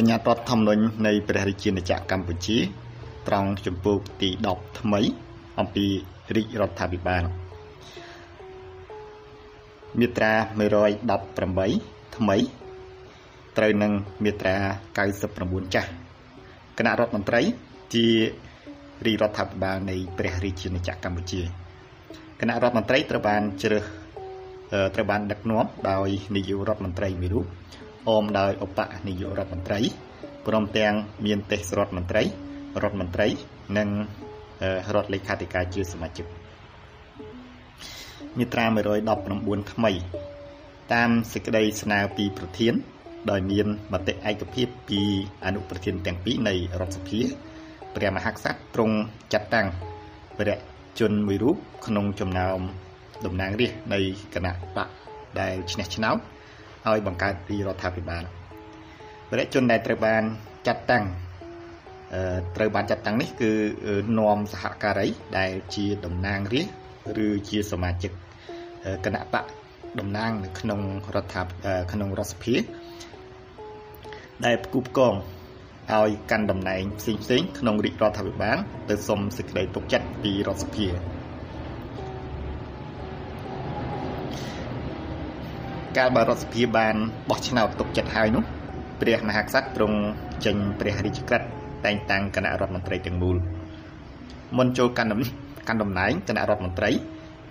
បញ្ញត្តិរដ្ឋធម្មនុញ្ញនៃព្រះរាជាណាចក្រកម្ពុជាត្រង់ចំពោះទី10ថ្មី អំពីរាជរដ្ឋាភិបាលមាត្រា118ថ្មី ត្រូវនឹងមាត្រា99ចាស់គណៈរដ្ឋមន្ត្រី ជារាជរដ្ឋាភិបាលនៃព្រះរាជាណាចក្រកម្ពុជាគណៈរដ្ឋមន្ត្រីត្រូវបានជ្រើសត្រូវបានដឹកនាំដោយនាយករដ្ឋមន្ត្រីមួយរូប អមដោយឧបនាយករដ្ឋមន្ត្រីព្រមទាំងមានទេសរដ្ឋមន្ត្រីរដ្ឋមន្ត្រី និងរដ្ឋលេខាធិការជាសមាជិកមាត្រា119ថ្មី តាមសេចក្តីស្នើពីប្រធាន ដោយមានមតិឯកភាពពីអនុប្រធានទាំងពីរនៃរដ្ឋសភាព្រះមហាក្សត្រទ្រង់ចាត់តាំងព្រះជនមួយរូបក្នុងចំណោមតំណាងរាស្ត្រនៃគណៈបកដែលឈ្នះឆ្នោត ឲ្យបង្កើតទីរដ្ឋាភិបាលព្រះជនដែលត្រូវបានចាត់តាំងត្រូវបានចាត់តាំងនេះគឺនាំសហការីដែលជាតំណាងរាស្ត្រឬជាសមាជិកគណៈបកតំណាងនៅក្នុងរដ្ឋាក្នុងរដ្ឋសភាដែលផ្គូផ្គងឲ្យកាន់តំណែងផ្សេងផ្សេងក្នុងរាជរដ្ឋាភិបាលទៅសុំសេចក្តីទុកចិត្តពីរដ្ឋសភា កាលបើរដ្ឋសភាបានបោះឆ្នោតទុកចិត្តហើយនោះព្រះមហាក្សត្រទ្រង់ចេញព្រះរាជក្រឹត្យតែងតាំងគណៈរដ្ឋមន្ត្រីទាំងមូលមុនចូលកាន់កាន់តំណែងគណៈរដ្ឋមន្ត្រី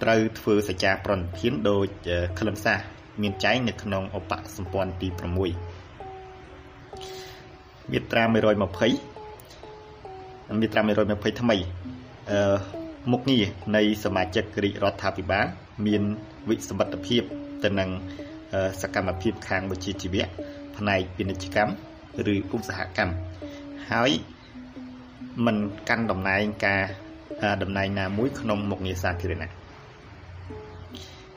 ត្រូវធ្វើសច្ចាប្រណិធានដោយខ្លឹមសារមានចែងនៅក្នុងឧបសម្ព័ន្ធទី6មាត្រា120មាត្រា120ថ្មីអឺមុខងារនៃសមាជិករាជរដ្ឋាភិបាលមានវិសមត្ថភាពទៅនឹង សកម្មភាពខាងវិជ្ជាជីវៈផ្នែកពាណិជ្ជកម្មឬឧស្សាហកម្មហើយមិនកាន់តំណែងការតំណែងណាមួយក្នុងមុខងារសាធារណៈ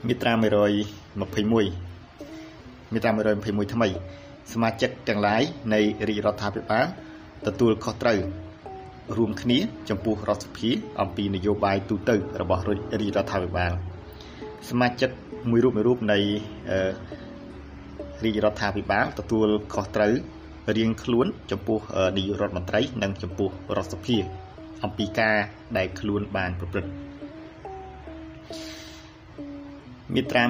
មាត្រា121មាត្រា121ថ្មី សមាជិកទាំងឡាយនៃរាជរដ្ឋាភិបាលទទួលខុសត្រូវរួមគ្នា ចំពោះរដ្ឋសភាអំពីនយោបាយទូទៅរបស់រាជរដ្ឋាភិបាលសមាជិក មួយរូបមួយរូបនៃរាជរដ្ឋាភិបាលទទួលខុសត្រូវរៀងខ្លួនចំពោះនាយករដ្ឋមន្ត្រី និងចំពោះរដ្ឋសភាអំពីការដែលខ្លួនបានប្រព្រឹត្តមាត្រា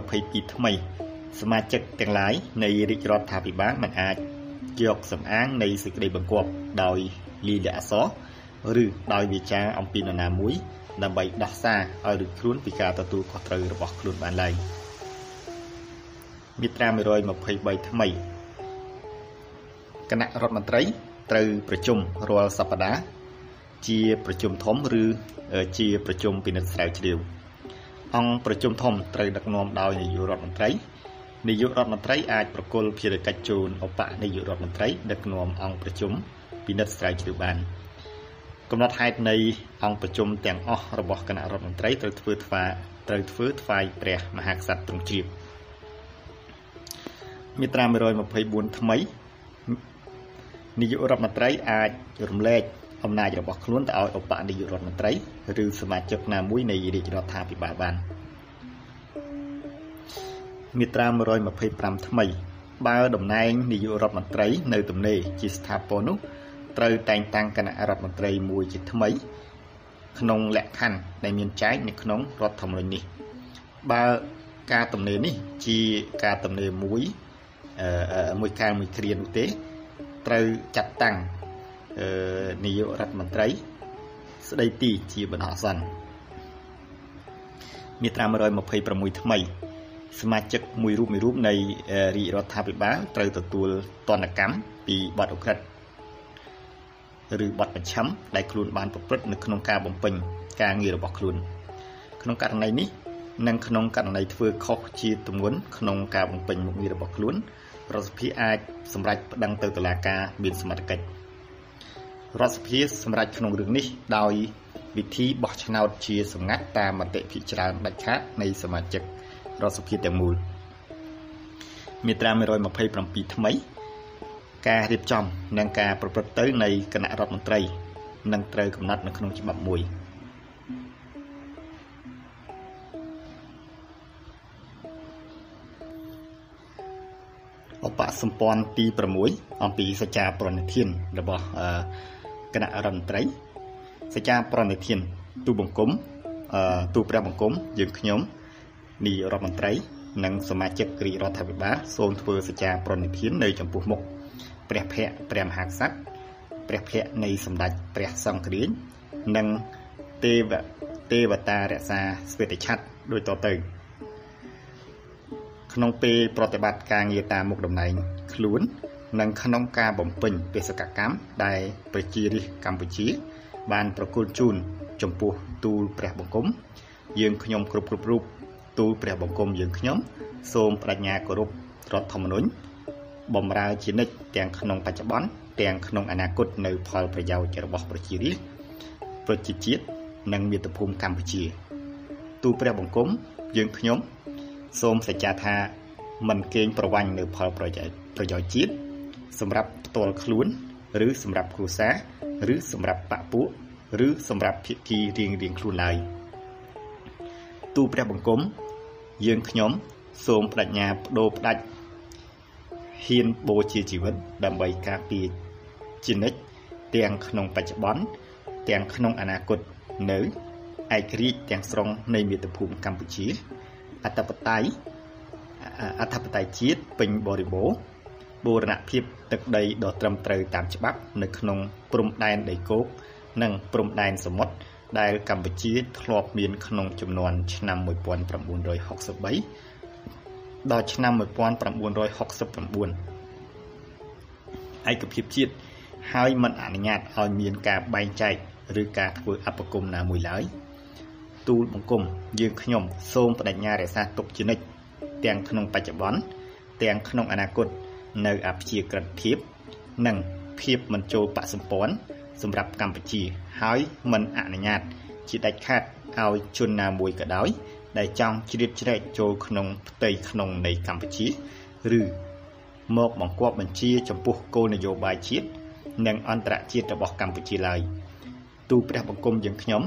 122ថ្មី សមាជិកទាំងឡាយនៃរាជរដ្ឋាភិបាលមិនអាចយកសំអាងនៃសេចក្តីបង្គាប់ដោយលាយលក្ខណ៍អក្សរឬដោយវាចាអំពីនរណាមួយ ដើម្បីដោះសារឲ្យរួចខ្លួនពីការទទួលខុសត្រូវរបស់ខ្លួនបានឡើយមាត្រា123ថ្មីគណៈរដ្ឋមន្ត្រីត្រូវប្រជុំរាល់សប្តាហ៍ជាប្រជុំធំឬជាប្រជុំពិនិត្យស្រាវជ្រាវអង្គប្រជុំធំត្រូវដឹកនាំដោយនាយករដ្ឋមន្ត្រីនាយករដ្ឋមន្ត្រីអាចប្រគល់ភារកិច្ចជូនឧបនាយករដ្ឋមន្ត្រីដឹកនាំអង្គប្រជុំពិនិត្យស្រាវជ្រាវបាន កំណត់ហេតុនៃអង្គប្រជុំទាំងអស់របស់គណៈរដ្ឋមន្ត្រីត្រូវធ្វើថ្វាត្រូវធ្វើថ្វាយព្រះមហាក្សត្រទ្រង់ជ្រាបមាត្រា124ថ្មីនាយករដ្ឋមន្ត្រីអាចរំលែកអំណាចរបស់ខ្លួនទៅឲ្យឧបនាយករដ្ឋមន្ត្រីឬសមាជិកណាមួយនៃរាជរដ្ឋាភិបាលបានមាត្រា125ថ្មីបើតំណែងនាយករដ្ឋមន្ត្រីនៅទំនេរជាស្ថាពរនោះ ត្រូវតែងតាំងគណៈរដ្ឋមន្ត្រីមួយជាថ្មី ក្នុងលក្ខខណ្ឌដែលមានចែងនៅក្នុងរដ្ឋធម្មនុញ្ញនេះបើការទំនេរនេះជាការទំនេរមួយមួយកាលមួយគ្រានោះទេ ត្រូវចាត់តាំងនាយករដ្ឋមន្ត្រី ស្ដីទីជាបណ្ដោះអាសន្នមាត្រា126ថ្មីសមាជិកមួយរូបមួយរូបនៃរាជរដ្ឋាភិបាលត្រូវទទួលទណ្ឌកម្មពីបទអក្រិត ឬបទប្រឆាំដែលខ្លួនបានប្រព្រឹត្តនៅក្នុងការបំពេញការងាររបស់ខ្លួន ក្នុងករណីនេះនិងក្នុងករណីធ្វើខុសជាទម្ងន់ក្នុងការបំពេញមុខងាររបស់ខ្លួនរដ្ឋសភាអាចសម្រេចប្តឹងទៅតុលាការមានសមត្ថកិច្ចរដ្ឋសភាសម្រេចក្នុងរឿងនេះដោយវិធីបោះឆ្នោតជាសម្ងាត់តាមមតិភិជាច្រើនដាច់ខាតនៃសមាជិករដ្ឋសភាទាំងមូលមាត្រា127ថ្មី ការរៀបចំនិងការប្រព្រឹត្តទៅនៃគណៈរដ្ឋមន្ត្រីនឹងត្រូវកំណត់នៅក្នុងច្បាប់មួយឧបបកសម្ព័ន្ធទី6អំពីសច្ចាប្រណិធានរបស់គណៈរដ្ឋមន្ត្រីសច្ចាប្រណិធានទូបង្គំទូព្រះបង្គំយើងខ្ញុំនាយរដ្ឋមន្ត្រី និងសមាជិករាជរដ្ឋាភិបាលសូមធ្វើសច្ចាប្រណិធាននៅចំពោះមុខ ព្រះភ័ក្ត្រព្រះមហាក្សត្រព្រះភ័ក្ត្រនៃសម្ដេចព្រះសង្ឃរាជនិងទេវទេវតារក្សាស្វេតឆ័ត្រដូចតទៅ ក្នុងពេលប្រតិបត្តិការងារតាមមុខតំណែងខ្លួន និងក្នុងការបំពេញបេសកកម្មដែលប្រជារាស្ត្រកម្ពុជា បានប្រគល់ជូនចំពោះទូលព្រះបង្គំយើងខ្ញុំគ្រប់គ្រប់រូបទូលព្រះបង្គំយើងខ្ញុំ សូមបដិញ្ញាគោរពរដ្ឋធម្មនុញ្ញ បំរើជានិច្ចទាំងក្នុងបច្ចុប្បន្នទាំងក្នុងអនាគតនៅផលប្រយោជន៍របស់ប្រជារាស្ត្រប្រជាជាតិនិងមាតុភូមិកម្ពុជា ទូព្រះបង្គំយើងខ្ញុំ សូមសច្ចាថាមិនកេងប្រវ័ញ្ចនៅផលប្រយោជន៍ប្រយោជន៍ជាតិសម្រាប់ផ្ទាល់ខ្លួន ឬសម្រាប់គ្រួសារឬសម្រាប់បពពួកឬសម្រាប់ភាគីរៀងរៀងខ្លួនឡើយទូព្រះបង្គំយើងខ្ញុំ សូមបដិញ្ញាបដូរផ្ដាច់ ហ៊ានបូជាជីវិតដើម្បីការពារជានិច្ចទាំងក្នុងបច្ចុប្បន្នទាំងក្នុងអនាគតនៅឯករាជ្យទាំងស្រុងនៃមាតុភូមិកម្ពុជាអធិបតេយ្យអធិបតេយ្យជាតិពេញបរិបូរណ៍បូរណភាពទឹកដីដ៏ត្រឹមត្រូវតាមច្បាប់ នៅក្នុងព្រំដែនដីគោក និងព្រំដែនសមុទ្រដែលកម្ពុជាធ្លាប់មានក្នុងចំនួនឆ្នាំ1963 ដល់ឆ្នាំ1969ឯកភាពជាតិហើយមិនអនុញ្ញាតឲ្យមានការបែងចែកឬការធ្វើអបគមណាមួយឡើយទូលបង្គំយើងខ្ញុំសូមបដិញ្ញារក្សាទុកជានិច្ចទាំងក្នុងបច្ចុប្បន្នទាំងក្នុងអនាគតនៅអព្យាក្រឹតភាពនិងភាពមិនចូលបកសម្ព័ន្ធសម្រាប់កម្ពុជាហើយមិនអនុញ្ញាតជាដាច់ខាតឲ្យជនណាមួយក៏ដោយ ដែលចង់ជ្រៀតជ្រែកចូលក្នុងផ្ទៃក្នុងនៃកម្ពុជា ឬមកបង្គាប់បញ្ជាចំពោះគោលនយោបាយជាតិនិងអន្តរជាតិរបស់កម្ពុជាឡើយទូព្រះបង្គំយើងខ្ញុំ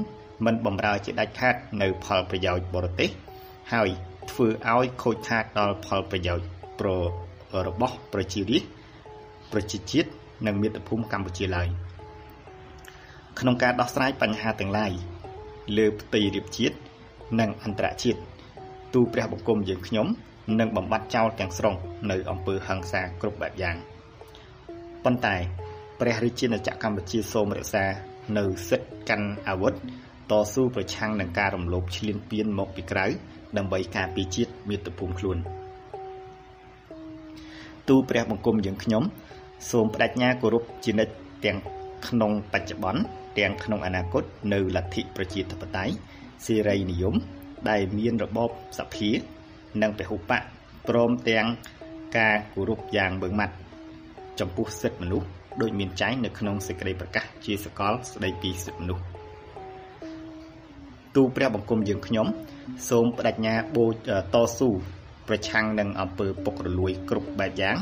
មិនបំរើជាដាច់ខាតនៅផលប្រយោជន៍បរទេសហើយធ្វើឲ្យខូចខាតដល់ផលប្រយោជន៍ប្ររបស់ប្រជារាស្ត្រប្រជាជាតិនិងមាតុភូមិកម្ពុជាឡើយក្នុងការដោះស្រាយបញ្ហាទាំងឡាយលើផ្ទៃរាបជាតិ និងអន្តរជាតិទូព្រះបង្គំយើងខ្ញុំនឹងបំបត្តិចោលទាំងស្រុងនៅអំពើហិង្សាគ្រប់បែបយ៉ាងប៉ុន្តែព្រះរាជាណាចក្រកម្ពុជាសូមរក្សានៅសិទ្ធិកាន់អាវុធតស៊ូប្រឆាំងនឹងការរំលោភឈ្លានពានមកពីក្រៅដើម្បីការពារជាតិមាតុភូមិខ្លួន ទូព្រះបង្គំយើងខ្ញុំ សូមបដិញ្ញាគោរពជានិច្ចទាំងក្នុងបច្ចុប្បន្នទាំងក្នុងអនាគតនៅលទ្ធិប្រជាធិបតេយ្យ សេរីនិយម ដែលមានរបបសភា និងពហុបកព្រមទាំងការគោរពយ៉ាងបឹងម៉ាត់ចំពោះសិទ្ធិមនុស្សដោយមានចែងនៅក្នុងសេចក្តីប្រកាសជាសកលស្តីពីសិទ្ធិមនុស្សទូព្រះបង្គំយើងខ្ញុំ សូមបដិញ្ញាបូតស៊ូប្រឆាំងនឹងអំពើពុករលួយគ្រប់បែបយ៉ាង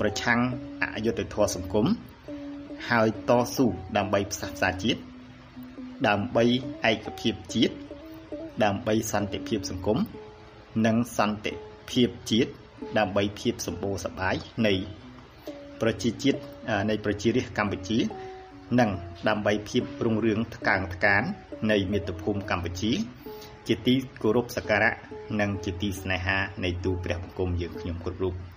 ប្រឆាំងអយុត្តិធម៌សង្គមហើយតស៊ូដើម្បីផ្សះផ្សាជាតិ ដើម្បីឯកភាពជាតិដើម្បីសន្តិភាពសង្គមនិងសន្តិភាពជាតិដើម្បីភាពសម្បូរសប្បាយនៃប្រជាជាតិនៃប្រជារាស្ត្រកម្ពុជា និងដើម្បីភាពរុងរឿងថ្កើងថ្កាននៃមាតុភូមិកម្ពុជា ជាទីគោរពសក្ការៈនិងជាទីស្នេហានៃទូព្រះបង្គំយើងខ្ញុំគ្រប់រូប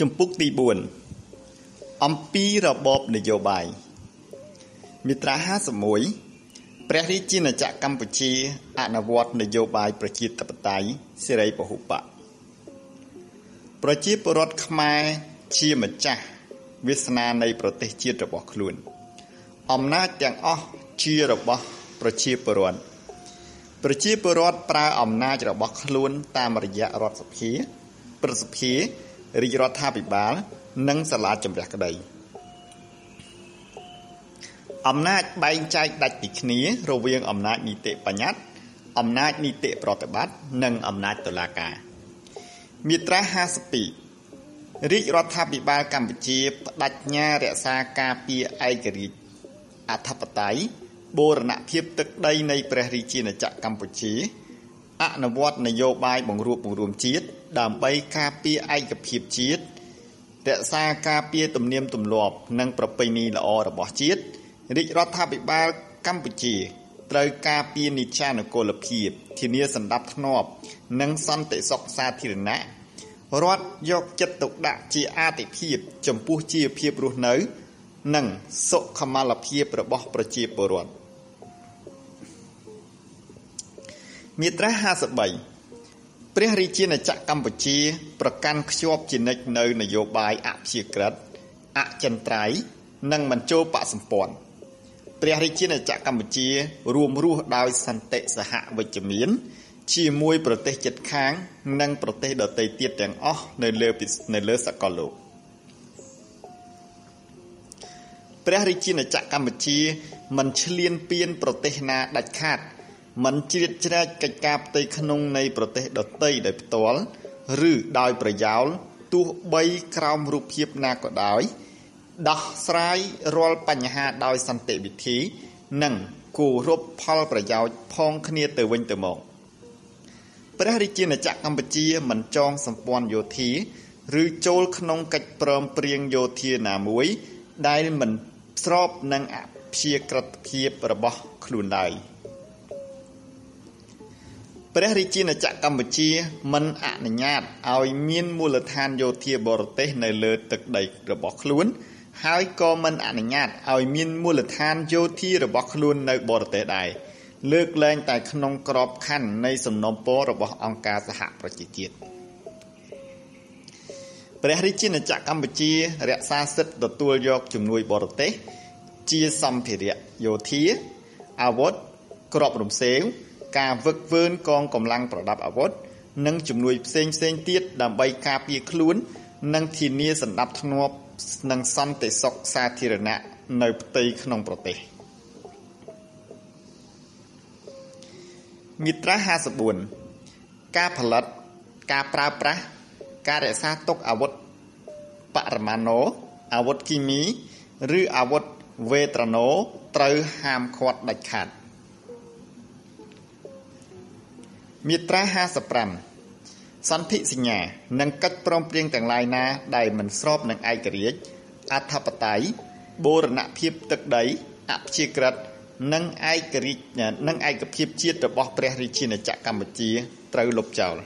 ចំពុកទី4អំពីរបបនយោបាយមាត្រា51ព្រះរាជាណាចក្រកម្ពុជាអនុវត្តនយោបាយប្រជាធិបតេយ្យសេរីពហុបកប្រជាពលរដ្ឋខ្មែរជាម្ចាស់វាសនានៃប្រទេសជាតិរបស់ខ្លួន អំណាចទាំងអស់ជារបស់ប្រជាពលរដ្ឋប្រជាពលរដ្ឋប្រើអំណាចរបស់ខ្លួនតាមរយៈរដ្ឋសភាប្រសិទ្ធិ រាជរដ្ឋាភិបាល និងសាលាជំរះក្តីអំណាចបែងចែកដាច់ពីគ្នា រវាងអំណាចនីតិបញ្ញត្តិអំណាចនីតិប្រតិបត្តិនិងអំណាចតុលាការមាត្រា52រាជរដ្ឋាភិបាលកម្ពុជាបដិញ្ញារក្សាការពារឯករាជ្យអធិបតេយ្យបូរណភាពទឹកដីនៃព្រះរាជាណាចក្រកម្ពុជា អនុវត្តនយោបាយបង្រួបបង្រួមជាតិដើម្បីការពារឯកភាពជាតិរក្សាការពារទំនៀមទម្លាប់និងប្រពៃណីល្អរបស់ជាតិរាជរដ្ឋាភិបាលកម្ពុជាត្រូវការពារនិច្ចានុគោលភាពធានាសន្តិភាពនិងសន្តិសុខសាធារណៈរដ្ឋយកចិត្តទុកដាក់ជាអាទិភាពចំពោះជីវភាពរស់នៅ និងសុខុមាលភាពរបស់ប្រជាពលរដ្ឋ មាត្រា53ព្រះរាជាណាចក្រកម្ពុជា ប្រកាន់ខ្ជាប់ជានិច្ចនៅនយោបាយអព្យាក្រឹតអចិន្ត្រៃយ៍និងមិនចូលបកសម្ព័ន្ធព្រះរាជាណាចក្រកម្ពុជា រួមរស់ដោយសន្តិសហវិជ្ជមាន ជាមួយប្រទេសជិតខាង និងប្រទេសដទៃទៀតទាំងអស់នៅលើនៅលើសកលលោកព្រះរាជាណាចក្រកម្ពុជាមិនឈ្លានពានប្រទេសណាដាច់ខាត មិនជ្រៀតជ្រែកកិច្ចការផ្ទៃក្នុងនៃប្រទេសដទៃដោយផ្ទាល់ឬដោយប្រយោលទោះបីក្រោមរូបភាពណាក៏ដោយដោះស្រាយរាល់បញ្ហាដោយសន្តិវិធី និងគោរពផលប្រយោជន៍ផងគ្នាទៅវិញទៅមកព្រះរាជាណាចក្រកម្ពុជាមិនចងសម្ព័ន្ធយោធា ឬចូលក្នុងកិច្ចព្រមព្រៀងយោធាណាមួយ ដែលមិនស្របនឹងអព្យាក្រឹតភាពរបស់ខ្លួនឡើយ ព្រះរាជាណាចក្រកម្ពុជាមិនអនុញ្ញាតឲ្យមានមូលដ្ឋានយោធាបរទេសនៅលើទឹកដីរបស់ខ្លួន ហើយក៏មិនអនុញ្ញាតឲ្យមានមូលដ្ឋានយោធារបស់ខ្លួននៅបរទេសដែរលើកលែងតែក្នុងក្របខ័ណ្ឌនៃសំណុំពររបស់អង្គការសហប្រជាជាតិព្រះរាជាណាចក្រកម្ពុជារក្សាសិទ្ធិទទួលយកជំនួយបរទេស ជាសម្ភារៈយោធាអាវុធក្របរំសេវ ការវឹកវើនកងកម្លាំងប្រដាប់អាវុធនិងជំនួយផ្សេងផ្សេងទៀតដើម្បីការពារខ្លួន និងធានាសន្តិភាពនិងសន្តិសុខសាធារណៈនៅផ្ទៃក្នុងប្រទេស។មាត្រា54ការផលិតការប្រើប្រាស់ការរក្សាទុកអាវុធបរមាណូអាវុធគីមី ឬអាវុធវេត្រាណូត្រូវហាមឃាត់ដាច់ខាត មាត្រា55សន្ធិសញ្ញានិងកិច្ចព្រមព្រៀងទាំងឡាយណា ដែលមិនស្របនឹងឯករាជ្យអធិបតេយ្យបូរណភាពទឹកដីអព្យាក្រឹតនិងឯករាជ្យនិងឯកភាពជាតិរបស់ព្រះរាជាណាចក្រកម្ពុជាត្រូវលុបចោល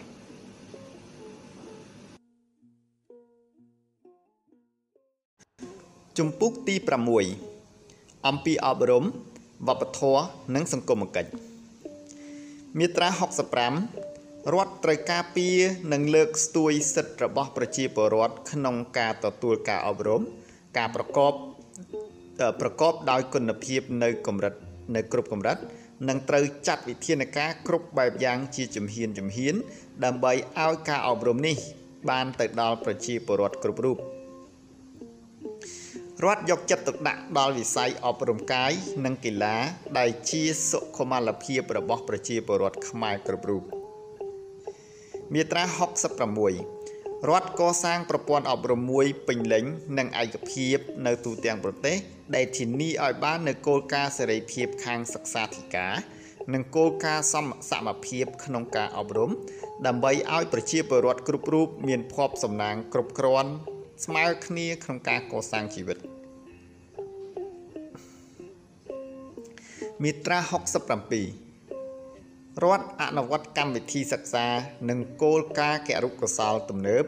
ជំពូកទី6អំពីអប់រំវប្បធម៌និងសង្គមគិច្ច មាត្រា65រដ្ឋត្រូវការពារនិងលើកស្ទួយសិទ្ធិរបស់ប្រជាពលរដ្ឋក្នុងការទទួលការអប់រំការប្រកបប្រកបដោយគុណភាពនៅកម្រិតនៅគ្រប់កម្រិតនិងត្រូវចាត់វិធានការគ្រប់បែបយ៉ាងជាជំហានជំហាន ដើម្បីឲ្យការអប់រំនេះ បានទៅដល់ប្រជាពលរដ្ឋគ្រប់រូប រដ្ឋយកចិត្តទុកដាក់ដល់វិស័យអប់រំកាយនិងកីឡាដែលជាសុខុមាលភាពរបស់ប្រជាពលរដ្ឋខ្មែរគ្រប់រូបមាត្រា66រដ្ឋកសាងប្រព័ន្ធអប់រំមួយពេញលេញនិងឯកភាពនៅទូទាំងប្រទេស ដែលធានាឲ្យបាននូវគោលការណ៍សេរីភាពខាងសិក្សាធិការនិងគោលការណ៍សមសមភាពក្នុងការអប់រំ ដើម្បីឲ្យប្រជាពលរដ្ឋគ្រប់រូបមានភ័ព្វសំណាងគ្រប់គ្រាន់ ស្មើគ្នាក្នុងការកសាងជីវិតមាត្រា67រដ្ឋអនុវត្តកម្មវិធីសិក្សានិងគោលការណ៍គរុកោសលទំនើប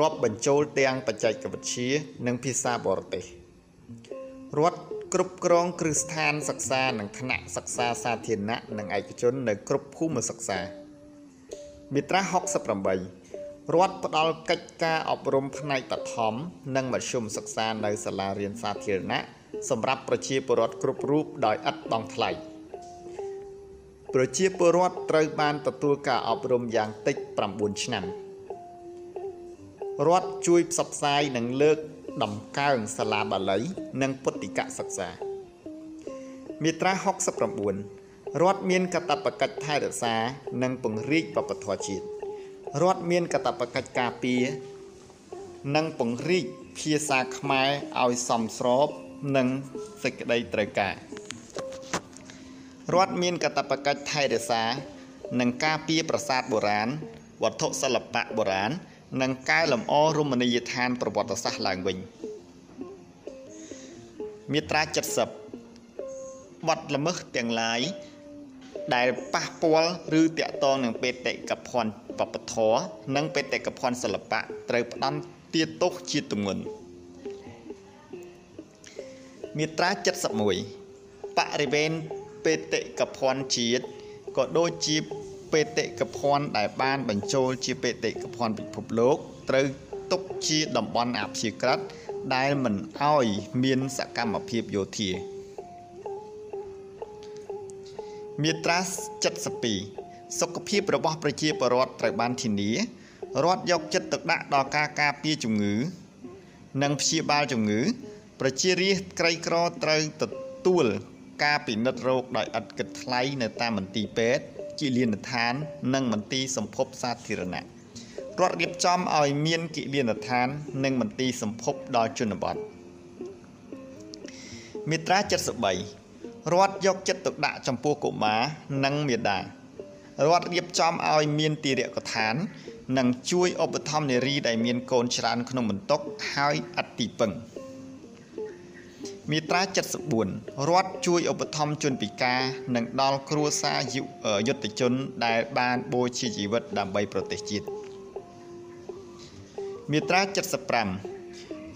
រាប់បញ្ចូលទាំងបច្ចេកវិទ្យា និងភាសាបរទេសរដ្ឋគ្រប់គ្រងគ្រឹះស្ថានសិក្សានិងថ្នាក់សិក្សាសាធារណៈនិងឯកជននៅគ្រប់ភូមិសិក្សាមាត្រា68 រដ្ឋផ្ដល់កិច្ចការអប់រំផ្នែកបឋមនិងមធ្យមសិក្សានៅសាលារៀនសាធារណៈសម្រាប់ប្រជាពលរដ្ឋគ្រប់រូបដោយឥតបង់ថ្លៃ។ប្រជាពលរដ្ឋត្រូវបានទទួលការអប់រំយ៉ាងតិច9ឆ្នាំរដ្ឋជួយផ្សព្វផ្សាយនិងលើកដំកើងសាលាបាលី និងពុទ្ធិកសិក្សាមាត្រា69រដ្ឋមានកាតព្វកិច្ចថែរក្សា និងពង្រីកវប្បធម៌ជាតិ រដ្ឋមានកាតព្វកិច្ចការពារនិងពង្រីកភាសាខ្មែរឲ្យសមស្របនឹងសេចក្តីត្រូវការរដ្ឋមានកាតព្វកិច្ចថែរក្សានិងការពារប្រាសាទបុរាណវត្ថុសិល្បៈបុរាណនិងកែលម្អរមណីយដ្ឋានប្រវត្តិសាស្ត្រឡើងវិញមាត្រា70បទល្មើសទាំងឡាយ ដែលប៉ះពាល់ឬតាក់ទងនឹងបេតិកភណ្ឌវប្បធម៌និងបេតិកភណ្ឌសិល្បៈត្រូវផ្ដន្ទាទោសជាទម្ងន់មាត្រា71បរិវេណបេតិកភណ្ឌជាតិក៏ដូចជាបេតិកភណ្ឌដែលបានបញ្ចូលជាបេតិកភណ្ឌពិភពលោកត្រូវទុកជាតំបន់អព្យាក្រឹតដែលមិនអោយមានសកម្មភាពយោធា មាត្រា72សុខភាពរបស់ប្រជាពលរដ្ឋត្រូវបានធានារដ្ឋយកចិត្តទុកដាក់ដល់ការការពារជំងឺ និងព្យាបាលជំងឺ ប្រជារាស្ត្រក្រីក្រត្រូវទទួលការពិនិត្យរោគដោយឥតគិតថ្លៃនៅតាមមន្ទីរពេទ្យជាលានដ្ឋាន និងមន្ទីរសម្ភពសាធារណៈរដ្ឋរៀបចំឲ្យមានគិលានដ្ឋាន និងមន្ទីរសម្ភពដល់ជនបទមាត្រា73 រដ្ឋយកចិត្តទុកដាក់ចំពោះកុមារនិងមាតារដ្ឋរៀបចំឲ្យមានទីរកឋាន និងជួយឧបត្ថម្ភនារីដែលមានកូនច្រើនក្នុងបន្ទុកហើយអត់ទីពឹងមាត្រា74រដ្ឋជួយឧបត្ថម្ភជនពិការនិងដល់គ្រួសារយុទ្ធជនដែលបានបូជាជីវិតដើម្បីប្រទេសជាតិមាត្រា75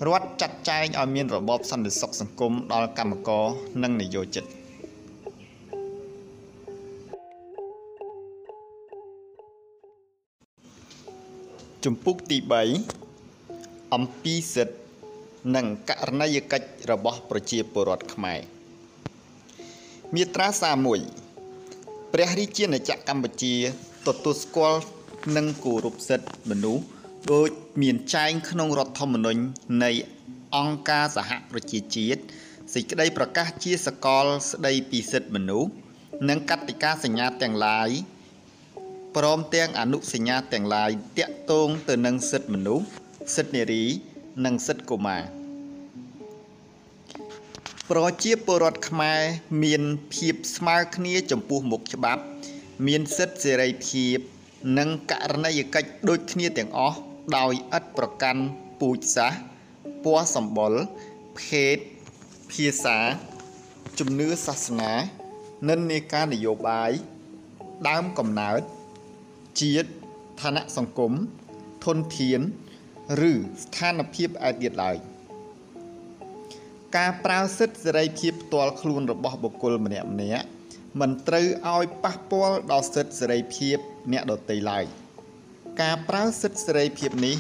រដ្ឋចាត់ចែងឲ្យមានរបបសន្តិសុខសង្គមដល់កម្មករនិងនិយោជិតជំពូកទី3អំពីសិទ្ធិនិងករណីយកិច្ចរបស់ប្រជាពលរដ្ឋខ្មែរមាត្រា31ព្រះរាជាណាចក្រកម្ពុជាទទួលស្គាល់និងគោរពសិទ្ធិមនុស្ស ដូចមានចែងក្នុងរដ្ឋធម្មនុញ្ញនៃអង្គការសហប្រជាជាតិសេចក្តីប្រកាសជាសកលស្តីពីសិទ្ធិមនុស្សនិងកតិកាសញ្ញាទាំងឡាយព្រមទាំងអនុសញ្ញាទាំងឡាយតាក់ទងទៅនឹងសិទ្ធិមនុស្សសិទ្ធិនារីនិងសិទ្ធិកុមារប្រជាពលរដ្ឋខ្មែរមានភាពស្មើគ្នាចំពោះមុខច្បាប់ មានសិទ្ធិសេរីភាព និងករណីយកិច្ចដូចគ្នាទាំងអស់ ដោយឥតប្រកាន់ពូជសាសន៍ពណ៌សម្បុរភេទភាសាជំនឿសាសនានិន្នាការនយោបាយដើមកំណើតជាតិឋានៈសង្គមធនធាន ឬស្ថានភាពឯទៀតឡើយការប្រើសិទ្ធិសេរីភាពផ្ទាល់ខ្លួនរបស់បុគ្គលម្នាក់ម្នាក់មិនត្រូវឲ្យប៉ះពាល់ដល់សិទ្ធិសេរីភាពអ្នកដទៃឡើយ ការប្រើសិទ្ធិសេរីភាពនេះ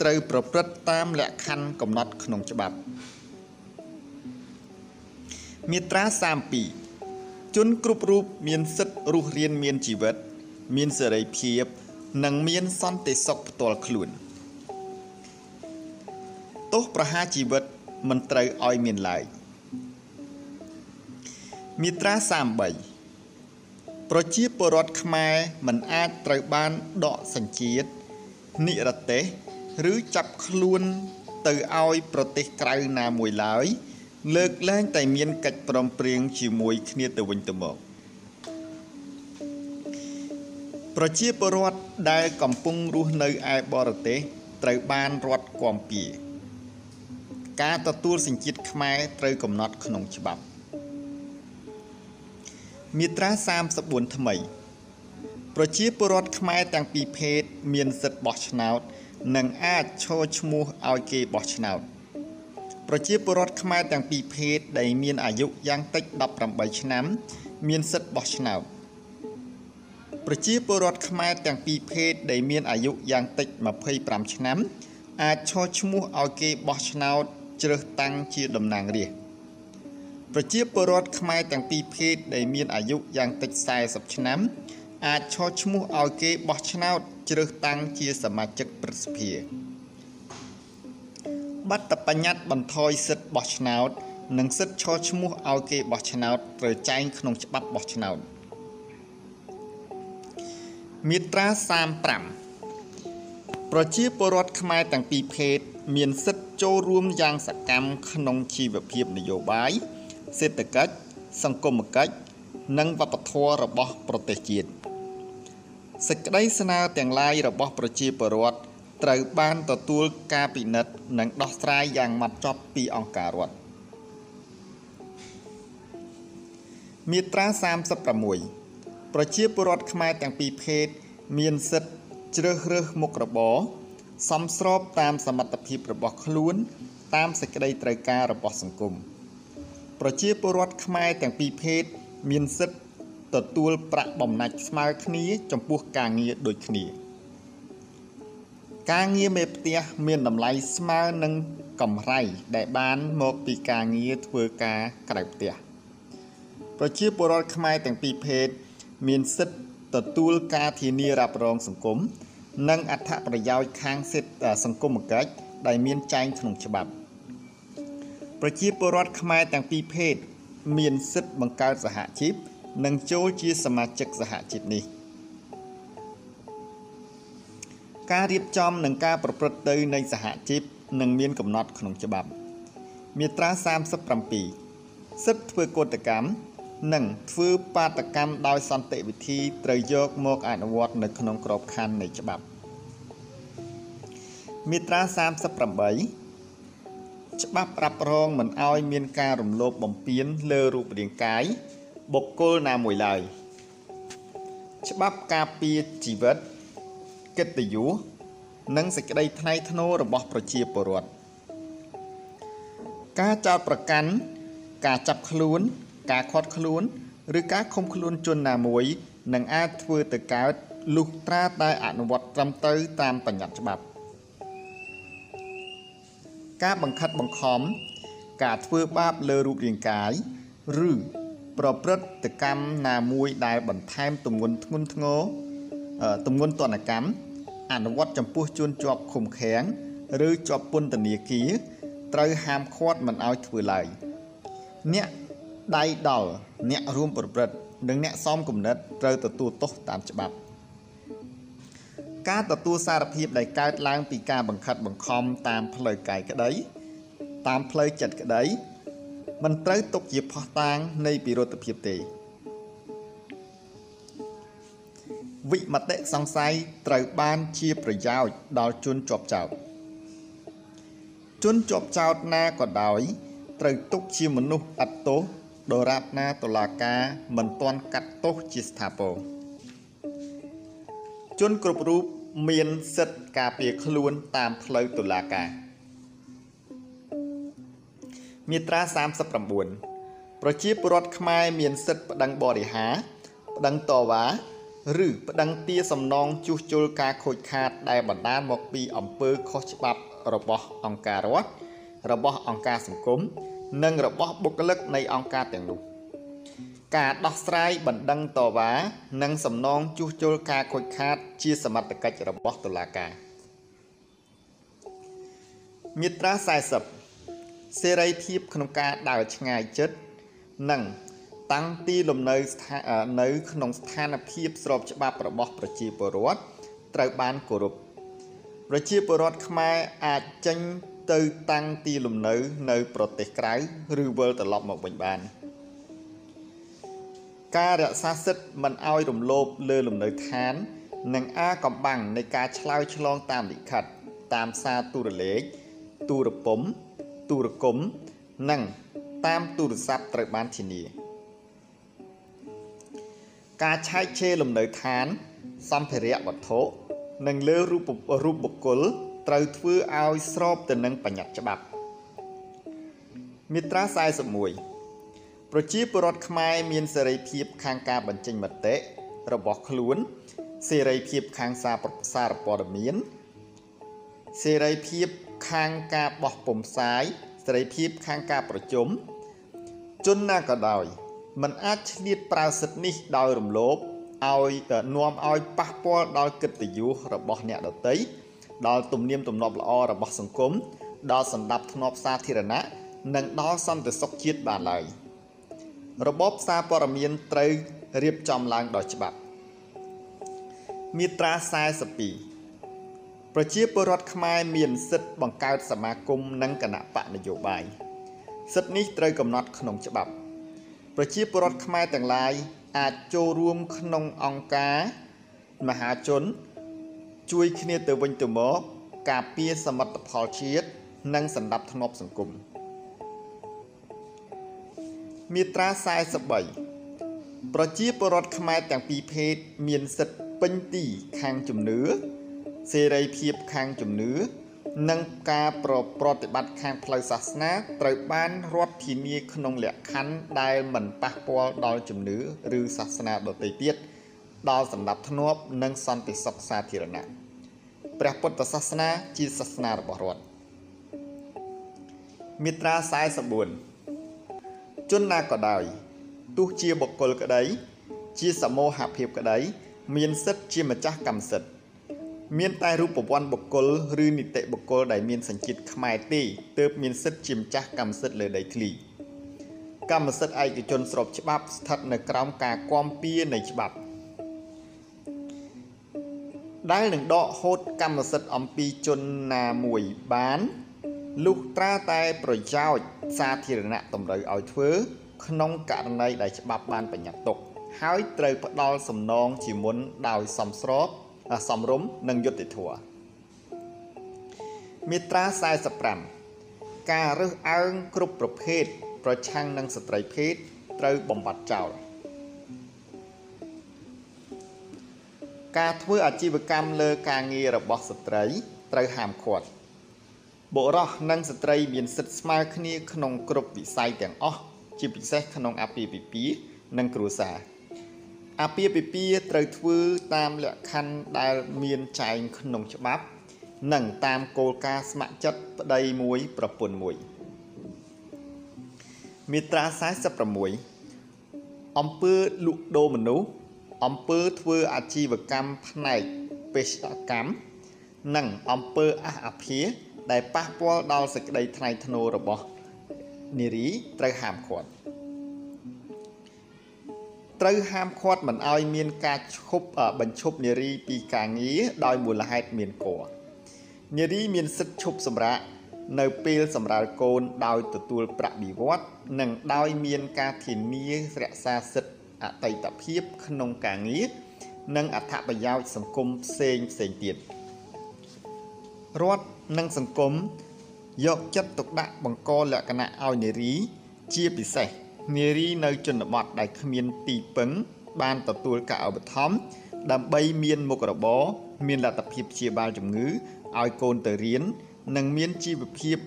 ត្រូវប្រព្រឹត្តតាមលក្ខខណ្ឌកំណត់ក្នុងច្បាប់មាត្រា32ជនគ្រប់រូបមានសិទ្ធិរស់រានមានជីវិត មានសេរីភាព និងមានសន្តិសុខផ្ទាល់ខ្លួនទោសប្រហារជីវិតមិនត្រូវឲ្យមានឡើយមាត្រា33 ប្រជាពលរដ្ឋខ្មែរមិនអាចត្រូវបានដកសញ្ជាតិនិរទេសឬចាប់ខ្លួនទៅឲ្យប្រទេសក្រៅណាមួយឡើយ លើកលែងតែមានកិច្ចព្រមព្រៀងជាមួយគ្នាទៅវិញទៅមកប្រជាពលរដ្ឋដែលកំពុងរស់នៅឯបរទេសត្រូវបានរដ្ឋគាំពៀការទទួលសញ្ជាតិខ្មែរត្រូវកំណត់ក្នុងច្បាប់ មាត្រា34ថ្មី ប្រជាពលរដ្ឋខ្មែរទាំងពីរភេទមានសិទ្ធិបោះឆ្នោត និងអាចឈរឈ្មោះឲ្យគេបោះឆ្នោតប្រជាពលរដ្ឋខ្មែរទាំងពីរភេទដែលមានអាយុយ៉ាងតិច18ឆ្នាំ មានសិទ្ធិបោះឆ្នោតប្រជាពលរដ្ឋខ្មែរទាំងពីរភេទដែលមានអាយុយ៉ាងតិច25ឆ្នាំ អាចឈរឈ្មោះឲ្យគេបោះឆ្នោតជ្រើសតាំងជាតំណាងរាស្ត្រ ប្រជាពលរដ្ឋខ្មែរទាំងពីរភេទដែលមានអាយុយ៉ាងតិច40ឆ្នាំ អាចឈរឈ្មោះឲ្យគេបោះឆ្នោតជ្រើសតាំងជាសមាជិកព្រឹទ្ធសភាបទបញ្ញត្តិបន្ថយសិទ្ធិបោះឆ្នោត និងសិទ្ធិឈរឈ្មោះឲ្យគេបោះឆ្នោតត្រូវចែងក្នុងច្បាប់បោះឆ្នោតមាត្រា35ប្រជាពលរដ្ឋខ្មែរទាំងពីរភេទមានសិទ្ធិចូលរួមយ៉ាងសកម្មក្នុងជីវភាពនយោបាយ សេដ្ឋកិច្ចសង្គមគិច្ចនិងវប្បធម៌របស់ប្រទេសជាតិសេចក្តីស្នើទាំងឡាយរបស់ប្រជាពលរដ្ឋត្រូវបានទទួលការពិនិត្យនិងដោះស្រាយយ៉ាងម៉ត់ចត់ពីអង្គការរដ្ឋមាត្រា36ប្រជាពលរដ្ឋខ្មែរទាំងពីរភេទមានសិទ្ធិជ្រើសរើសមុខរបរសមស្របតាមសមត្ថភាពរបស់ខ្លួន តាមសេចក្តីត្រូវការរបស់សង្គម ប្រជាពលរដ្ឋខ្មែរទាំងពីរភេទមានសិទ្ធិទទួលប្រាក់បំណាច់ស្មើគ្នា ចំពោះការងារដូចគ្នា ការងារមេផ្ទះមានតម្លៃស្មើនឹងកម្រៃដែលបានមកពីការងារធ្វើការក្រៅផ្ទះប្រជាពលរដ្ឋខ្មែរទាំងពីរភេទមានសិទ្ធិទទួលការធានារ៉ាប់រងសង្គមនិងអត្ថប្រយោជន៍ខាងសិទ្ធិសង្គមគិច្ចដែលមានចែងក្នុងច្បាប់ ប្រជាពលរដ្ឋខ្មែរទាំងពីរភេទមានសិទ្ធិបង្កើតសហជីពនិងចូលជាសមាជិកសហជីពនេះការរៀបចំនិងការប្រព្រឹត្តទៅនៃសហជីពនឹងមានកំណត់ក្នុងច្បាប់ មាត្រា37សិទ្ធិធ្វើកតកម្មនិងធ្វើបាតកម្មដោយសន្តិវិធីត្រូវយកមកអនុវត្តនៅក្នុងក្របខ័ណ្ឌនៃច្បាប់មាត្រា38 ច្បាប់រ៉ាប់រងមិនអោយមានការរំលោភបំពានលើរូបរាងកាយបុគ្គលណាមួយឡើយច្បាប់ការពារជីវិតកិត្តិយសនិងសេចក្តីថ្លៃថ្នូររបស់ប្រជាពលរដ្ឋការចោទប្រកាន់ការចាប់ខ្លួន ការឃាត់ខ្លួនឬការឃុំខ្លួនជនណាមួយនឹងអាចធ្វើទៅកើតលុះត្រាតែអនុវត្តត្រឹមត្រូវតាមបញ្ញត្តិច្បាប់ ការបង្ខិតបង្ខំការធ្វើបាបលើរូបរាងកាយឬប្រព្រឹត្តកម្មណាមួយដែលបន្ថែមទម្ងន់ធ្ងន់ធ្ងរទម្ងន់ទណ្ឌកម្មអនុវត្តចំពោះជនជាប់ឃុំឃាំងឬជាប់ពន្ធនាគារត្រូវហាមឃាត់មិនឲ្យធ្វើឡើយអ្នកដៃដល់អ្នករួមប្រព្រឹត្តនិងអ្នកសំគំនិតត្រូវទទួលទោសតាមច្បាប់ ការទទួលសារភាពដែលកើតឡើងពីការបង្ខិតបង្ខំតាមផ្លូវកាយក្តី តាមផ្លូវចិត្តក្តីមិនត្រូវទុកជាផុសតាងនៃពិរុទ្ធភាពទេវិមតិសង្ស័យត្រូវបានជាប្រយោជន៍ដល់ជនជាប់ចោតជនជាប់ចោតណាក៏ដោយត្រូវទុកជាមនុស្សអត់ទោសដរាបណាតុលាការមិនទាន់កាត់ទោសជាស្ថាពរ ជនគ្រប់រូបមានសិទ្ធិការពារខ្លួនតាមផ្លូវតុលាការមាត្រា39ប្រជាពលរដ្ឋខ្មែរមានសិទ្ធិប្តឹងបរិហាប្តឹងតវ៉ាឬប្តឹងទាសំណងជួសជុលការខូចខាតដែលបណ្ដាលមកពីអំពើខុសច្បាប់របស់អង្គការរដ្ឋរបស់អង្គការសង្គមនិងរបស់បុគ្គលិកនៃអង្គការទាំងនោះ ការដោះស្រាយបណ្ដឹងតវ៉ានិងសំណងជួសជុលការខូចខាត ជាសមត្ថកិច្ចរបស់តុលាការមាត្រា40សេរីភាពក្នុងការដើរឆ្ងាយចិត្តនិងតាំងទីលំនៅនៅក្នុងស្ថានភាពស្របច្បាប់របស់ប្រជាពលរដ្ឋត្រូវបានគោរពប្រជាពលរដ្ឋខ្មែរអាចចេញទៅតាំងទីលំនៅ នៅ ប្រទេសក្រៅ ឬវិលត្រឡប់មកវិញបាន។ ការរក្សាសិទ្ធិមិនឲ្យរំលោភលើលំនៅឋាន និងអាកំបាំងនៃការឆ្លើយឆ្លងតាមលិខិត តាមសារទូរលេខទូរពំទូរគមនិងតាមទូរស័ព្ទត្រូវបានធានា ការឆែកឆេរលំនៅឋាន សម្ភារៈវត្ថុនិងលើរូបរូបបុគ្គលត្រូវធ្វើឲ្យស្របទៅនឹងបញ្ញត្តិច្បាប់មាត្រា41 ប្រជាពលរដ្ឋខ្មែរមានសេរីភាពខាងការបញ្ចេញមតិរបស់ខ្លួនសេរីភាពខាងសារសារព័ត៌មានសេរីភាពខាងការបោះពុម្ពផ្សាយសេរីភាពខាងការប្រជុំជនណាក៏ដោយมันអាចឆ្លៀតប្រើសិទ្ធិនេះដោយរំលោភឲ្យនាំឲ្យប៉ះពាល់ដល់កិត្តិយសរបស់អ្នកដទៃដល់ទំនៀមទម្លាប់ល្អរបស់សង្គមដល់សន្តិភាពធ្នាប់សាធារណៈនិងដល់សន្តិសុខជាតិបានឡើយ។ របបសារព័ត៌មានត្រូវរៀបចំឡើងដោយច្បាប់មាត្រា42ប្រជាពលរដ្ឋខ្មែរមានសិទ្ធិបង្កើតសមាគមនិងគណៈបកនយោបាយសិទ្ធិនេះត្រូវកំណត់ក្នុងច្បាប់ប្រជាពលរដ្ឋខ្មែរទាំងឡាយអាចចូលរួមក្នុងអង្គការមហាជន ជួយគ្នាទៅវិញទៅមក ការពារសមិទ្ធផលជាតិនិងសន្តិភាពសង្គម មាត្រា43ប្រជាពលរដ្ឋខ្មែរទាំងពីរភេទមានសិទ្ធិពេញទីខាងជំនឿសេរីភាពខាងជំនឿនិងការប្រប្រតិបត្តិខាងផ្លូវសាសនាត្រូវបានរដ្ឋធានាក្នុងលក្ខខណ្ឌដែលមិនប៉ះពាល់ដល់ជំនឿឬសាសនាដទៃទៀតដល់សន្តិភាពនិងសន្តិសុខសាធារណៈព្រះពុទ្ធសាសនាជាសាសនារបស់រដ្ឋមាត្រា44 ជនណាក៏ដោយទោះជាបុគ្គលក្តី ជាសមូហភាពក្តី មានសិទ្ធិជាម្ចាស់កម្មសិទ្ធិមានតែរូបវ័ន្តបុគ្គលឬនីតិបុគ្គលដែលមានសញ្ជាតិខ្មែរទេទើបមានសិទ្ធិជាម្ចាស់កម្មសិទ្ធិលើដីធ្លីកម្មសិទ្ធិឯកជនស្របច្បាប់ស្ថិតនៅក្រោមការគាំពៀនៃច្បាប់ដែលនឹងដកហូតកម្មសិទ្ធិអំពីជនណាមួយបាន លុះត្រាតែប្រយោជន៍សាធារណៈតម្រូវឲ្យធ្វើ ក្នុងករណីដែលច្បាប់បានបញ្ញត្តិទុក ហើយត្រូវផ្ដល់សំណងជាមុនដោយសមស្របសំរុំនិងយុត្តិធម៌មាត្រា45ការរើសអើងគ្រប់ប្រភេទប្រឆាំងនឹងស្ត្រីភេទត្រូវបំបត្តិចោលការធ្វើអាជីវកម្មលើការងាររបស់ស្ត្រីត្រូវហាមឃាត់ បុរសនិងស្ត្រីមានសិទ្ធិស្មើគ្នាក្នុងគ្រប់វិស័យទាំងអស់ជាពិសេសក្នុងអាពាហ៍ពិពាហ៍និងគ្រួសារអាពាហ៍ពិពាហ៍ត្រូវធ្វើតាមលក្ខខណ្ឌដែលមានចែងក្នុងច្បាប់ និងតាមគោលការណ៍ស្ម័គ្រចិត្តប្តីមួយប្រពន្ធមួយមាត្រា46អំពើលក់ដូរមនុស្សអំពើធ្វើអាជីវកម្មផ្នែកបេសកកម្មនិងអំពើអះអាភាស ដែលប៉ះពាល់ដល់សេចក្តីថ្លៃថ្នូររបស់នារីត្រូវហាមឃាត់ត្រូវហាមឃាត់មិនឲ្យមានការឈប់បញ្ឈប់នារីពីការងារដោយមូលហេតុមានគរនារីមានសិទ្ធិឈប់សម្រាកនៅពេលសម្រាលកូនដោយទទួលប្រាក់បៀវត្សនិងដោយមានការធានារក្សាសិទ្ធិអតីតភាពក្នុងការងារនិងអត្ថប្រយោជន៍សង្គមផ្សេងផ្សេងទៀតរដ្ឋ និងសង្គមយកចិត្តទុកដាក់បង្កលក្ខណៈឲ្យនារី ជាពិសេសនារីនៅជនបទដែលគ្មានទីពឹង បានទទួលការឧបត្ថម្ភដើម្បីមានមុខរបរមានលទ្ធភាពព្យាបាលជំងឺឲ្យកូនទៅរៀន និងមានជីវភាព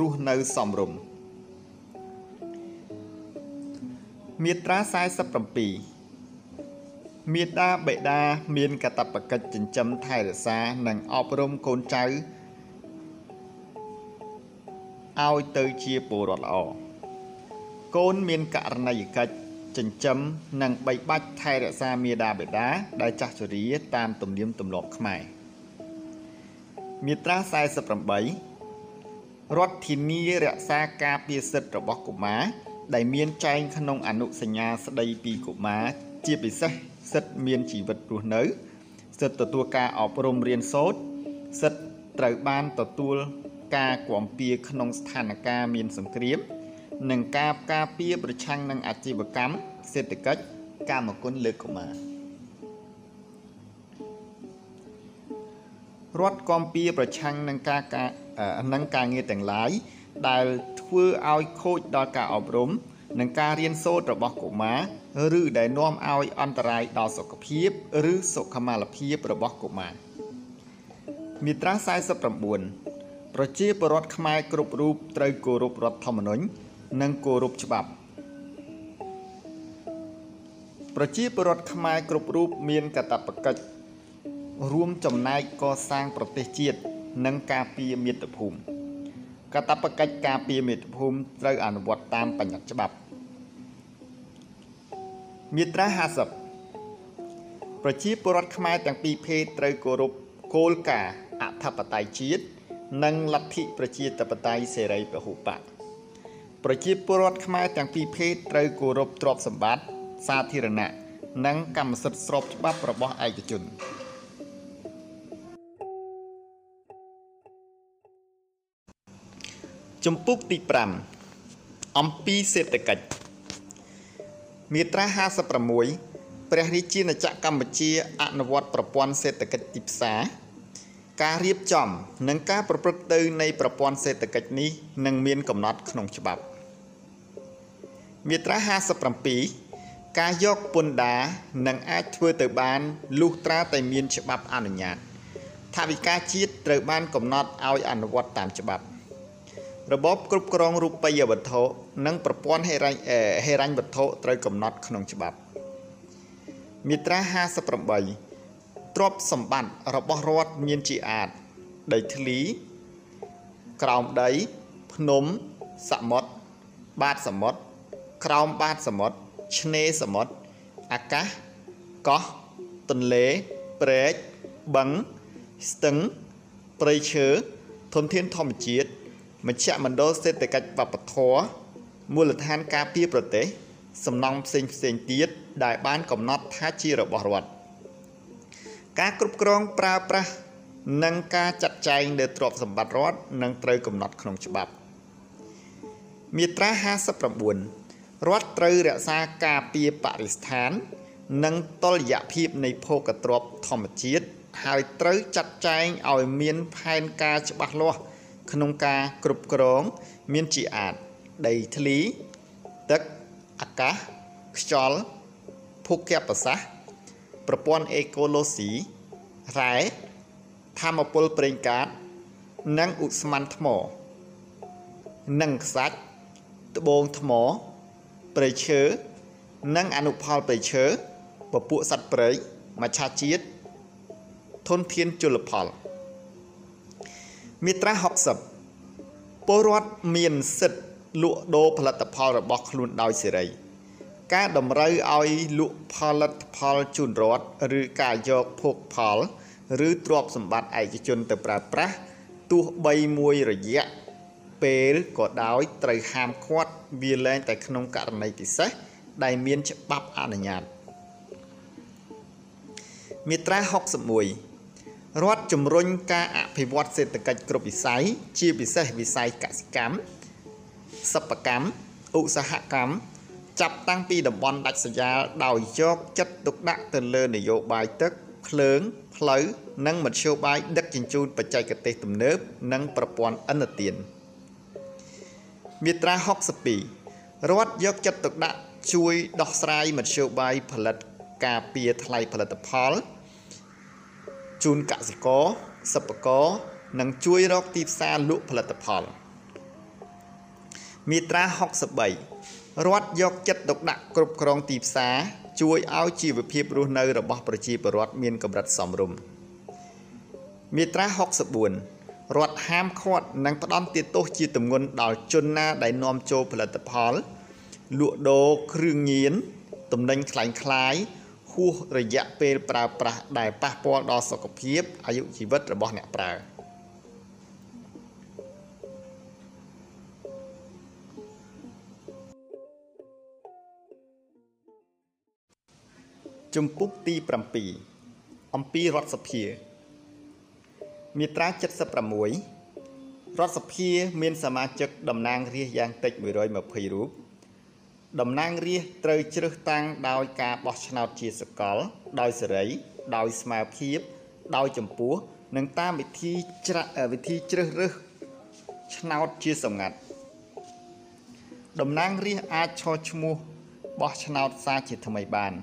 រស់នៅសមរម្យមាត្រា47មាតាបិតាមានកាតព្វកិច្ចចិញ្ចឹមថែរក្សានិងអប់រំកូនចៅ ឲ្យទៅជាពលរដ្ឋល្អកូនមានករណីយកិច្ចចិញ្ចឹមនិងបីបាច់ថែរក្សាមាតាបិតាដែលចាស់ជរាតាមទំនៀមទម្លាប់ខ្មែរមាត្រា48រដ្ឋធានារក្សាការពារសិទ្ធិរបស់កុមារដែលមានចែងក្នុងអនុសញ្ញាស្តីពីកុមារជាពិសេសសិទ្ធិមានជីវិតរស់នៅ សិទ្ធិទទួលការអប់រំរៀនសូត្រសិទ្ធិត្រូវបានទទួល ការគាំពៀក្នុងស្ថានភាពមានសង្គ្រាមនិងការការពារប្រឆាំងនឹងអាជីវកម្មសេដ្ឋកិច្ចកម្មគុណលើកុមាររដ្ឋគាំពៀប្រឆាំងនឹងការការនឹងការងារទាំងឡាយដែលធ្វើឲ្យខូចដល់ការអប់រំនិងការរៀនសូត្ររបស់កុមារឬដែលនាំឲ្យអន្តរាយដល់សុខភាព ឬសុខុមាលភាពរបស់កុមារមាត្រា49 ប្រជាពលរដ្ឋខ្មែរគ្រប់រូបត្រូវគោរពរដ្ឋធម្មនុញ្ញនិងគោរពច្បាប់ប្រជាពលរដ្ឋខ្មែរគ្រប់រូបមានកាតព្វកិច្ចរួមចំណែកកសាងប្រទេសជាតិនិងការពារមាតុភូមិកាតព្វកិច្ចការពារមាតុភូមិត្រូវអនុវត្តតាមបញ្ញត្តិច្បាប់មាត្រា50ប្រជាពលរដ្ឋខ្មែរទាំងពីរភេទត្រូវគោរពគោលការណ៍អធិបតេយ្យជាតិ និងលទ្ធិប្រជាធិបតេយ្យសេរីពហុបកប្រជាពលរដ្ឋខ្មែរទាំងពីរភេទត្រូវគោរពទ្រព្យសម្បត្តិសាធារណៈនិងកម្មសិទ្ធិស្របច្បាប់របស់ឯកជនជំពូកទី5អំពីសេដ្ឋកិច្ចមាត្រា56ព្រះរាជាណាចក្រកម្ពុជាអនុវត្តប្រព័ន្ធសេដ្ឋកិច្ចទីផ្សារ ការរៀបចំ និងការប្រព្រឹត្តទៅនៃប្រព័ន្ធសេដ្ឋកិច្ចនេះនឹងមានកំណត់ក្នុងច្បាប់មាត្រា57ការយកពន្ធដារនឹងអាចធ្វើទៅបានលុះត្រាតែមានច្បាប់អនុញ្ញាតថាវិការជាតិត្រូវបានកំណត់ឲ្យអនុវត្តតាមច្បាប់របបគ្រប់គ្រងរូបិយវត្ថុនិងប្រព័ន្ធហិរញ្ញហិរញ្ញវត្ថុត្រូវកំណត់ក្នុងច្បាប់មាត្រា58 ទ្រព្យសម្បត្តិរបស់រដ្ឋមានជាអាចដីធ្លីក្រោមដីភ្នំសមុទ្របាតសមុទ្រក្រោមបាតសមុទ្រឆ្នេរសមុទ្រអាកាសកោះទន្លេព្រែកបឹងស្ទឹងព្រៃឈើធនធានធម្មជាតិមជ្ឈមណ្ឌលសេដ្ឋកិច្ចវប្បធម៌មូលដ្ឋានការពារប្រទេស សំណង់ផ្សេងផ្សេងទៀតដែលបានកំណត់ថាជារបស់រដ្ឋ ការគ្រប់គ្រងប្រើប្រាស់និងការចាត់ចែងលើទ្រព្យសម្បត្តិរដ្ឋនឹងត្រូវកំណត់ក្នុងច្បាប់មាត្រា59រដ្ឋត្រូវរក្សាការពារបរិស្ថាន និងតុល្យភាពនៃភោគទ្រព្យធម្មជាតិហើយត្រូវចាត់ចែងឲ្យមានផែនការច្បាស់លាស់ក្នុងការគ្រប់គ្រង មានជាអាចដីធ្លីទឹកអាកាសខ្យល់ភូកប្រសាសន៍ ប្រព័ន្ធអេកូឡូស៊ីរ៉ែធម្មពលប្រេងកាត និងឧស្ម័នថ្ម និងខ្សាច់ត្បូងថ្មព្រៃឈើនិងអនុផលព្រៃឈើពពួកសត្វព្រៃមច្ឆជាតិធនធានជលផលមាត្រា60ពលរដ្ឋមានសិទ្ធិលក់ដូរផលិតផលរបស់ខ្លួនដោយសេរី ការតម្រូវឲ្យលក់ផលិតផលជូនរដ្ឋឬការយកភោគផល ឬទ្រព្យសម្បត្តិឯកជនទៅប្រើប្រាស់ទោះបីមួយរយៈពេលក៏ដោយត្រូវហាមឃាត់វាលែងតែក្នុងករណីពិសេសដែលមានច្បាប់អនុញ្ញាតមាត្រា61រដ្ឋជំរុញការអភិវឌ្ឍសេដ្ឋកិច្ចគ្រប់វិស័យជាពិសេសវិស័យកសិកម្មសិប្បកម្មឧស្សាហកម្ម ចាប់តាំងពីតំបន់ដាច់ស្រយាលដោយយកចិត្តទុកដាក់ទៅលើនយោបាយទឹកភ្លើងផ្លូវនិងមធ្យោបាយដឹកជញ្ជូនបច្ចេកទេសទំនើបនិងប្រព័ន្ធឥណទានមាត្រា62រដ្ឋយកចិត្តទុកដាក់ជួយដោះស្រាយមធ្យោបាយផលិតការពារថ្លៃផលិតផលជូនកសិករសិប្បករនិងជួយរកទីផ្សារលក់ផលិតផលមាត្រា63 រដ្ឋយកចិត្តទុកដាក់គ្រប់គ្រងទីផ្សារជួយឲ្យជីវភាពរស់នៅរបស់ប្រជាពលរដ្ឋមានកម្រិតសមរម្យមាត្រា64រដ្ឋហាមឃាត់និងផ្ដន់ទោសជាទម្ងន់ដល់ជនណាដែលនាំចូលផលិតផលលក់ដូរគ្រឿងញៀនទំនិញคล้ายៗហួសរយៈពេលប្រើប្រាស់ដែលប៉ះពាល់ដល់សុខភាពអាយុជីវិតរបស់អ្នកប្រើ ជំពូកទី7អំពីរដ្ឋសភាមាត្រា76រដ្ឋសភាមានសមាជិកតំណាងរាស្ត្រយ៉ាងតិច120រូបតំណាងរាស្ត្រត្រូវជ្រើសតាំងដោយការបោះឆ្នោតជាសកល ដោយសេរី ដោយស្មើភាព ដោយចម្ពោះ និងតាមវិធីច្រាវិធីជ្រើសរើសឆ្នោតជាសម្ងាត់តំណាងរាស្ត្រអាចឈរឈ្មោះបោះឆ្នោតសារជាថ្មីបាន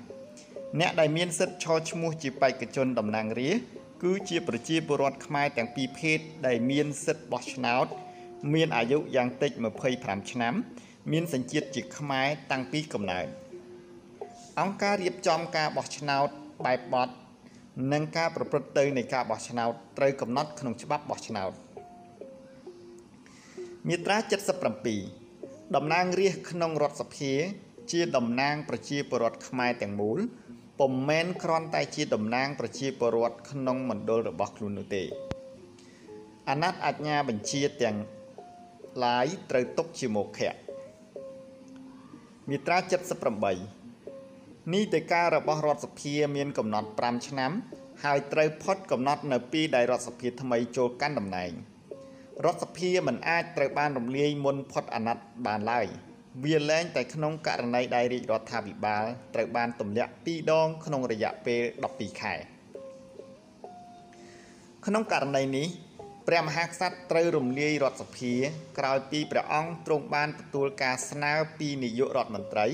អ្នកដែលមានសិទ្ធិឈរឈ្មោះជាបេក្ខជនតំណាងរាស្ត្រគឺជាប្រជាពលរដ្ឋខ្មែរទាំងពីរភេទដែលមានសិទ្ធិបោះឆ្នោត មានអាយុយ៉ាងតិច25ឆ្នាំ មានសញ្ជាតិជាខ្មែរតាំងពីកំណើតអង្គការរៀបចំការបោះឆ្នោតបែបបត់និងការប្រព្រឹត្តទៅនៃការបោះឆ្នោតត្រូវកំណត់ក្នុងច្បាប់បោះឆ្នោតមាត្រា77តំណាងរាស្ត្រក្នុងរដ្ឋសភា ជាតំណាងប្រជាពលរដ្ឋខ្មែរទាំងមូល ពុំមែនគ្រាន់តែជាតំណាងប្រជាពលរដ្ឋក្នុងមណ្ឌលរបស់ខ្លួននោះទេអាណត្តិអាជ្ញាបញ្ជាទាំងឡាយត្រូវຕົកជាមុខៈមាត្រា78នីតិការបស់រដ្ឋសភាមានកំណត់5ឆ្នាំ ហើយត្រូវផុតកំណត់នៅពេលដែលរដ្ឋសភាថ្មីចូលកាន់តំណែងរដ្ឋសភាមិនអាចត្រូវបានរំលាយមុនផុតអាណត្តិបានឡើយ វាលែងតែក្នុងករណីដែលរាជរដ្ឋាភិបាលត្រូវបានទម្លាក់2ដងក្នុងរយៈពេល12ខែក្នុងករណីនេះព្រះមហាក្សត្រត្រូវរំលាយរដ្ឋសភាក្រោយពីព្រះអង្គទ្រង់បានទទួលការស្នើពីនាយករដ្ឋមន្ត្រី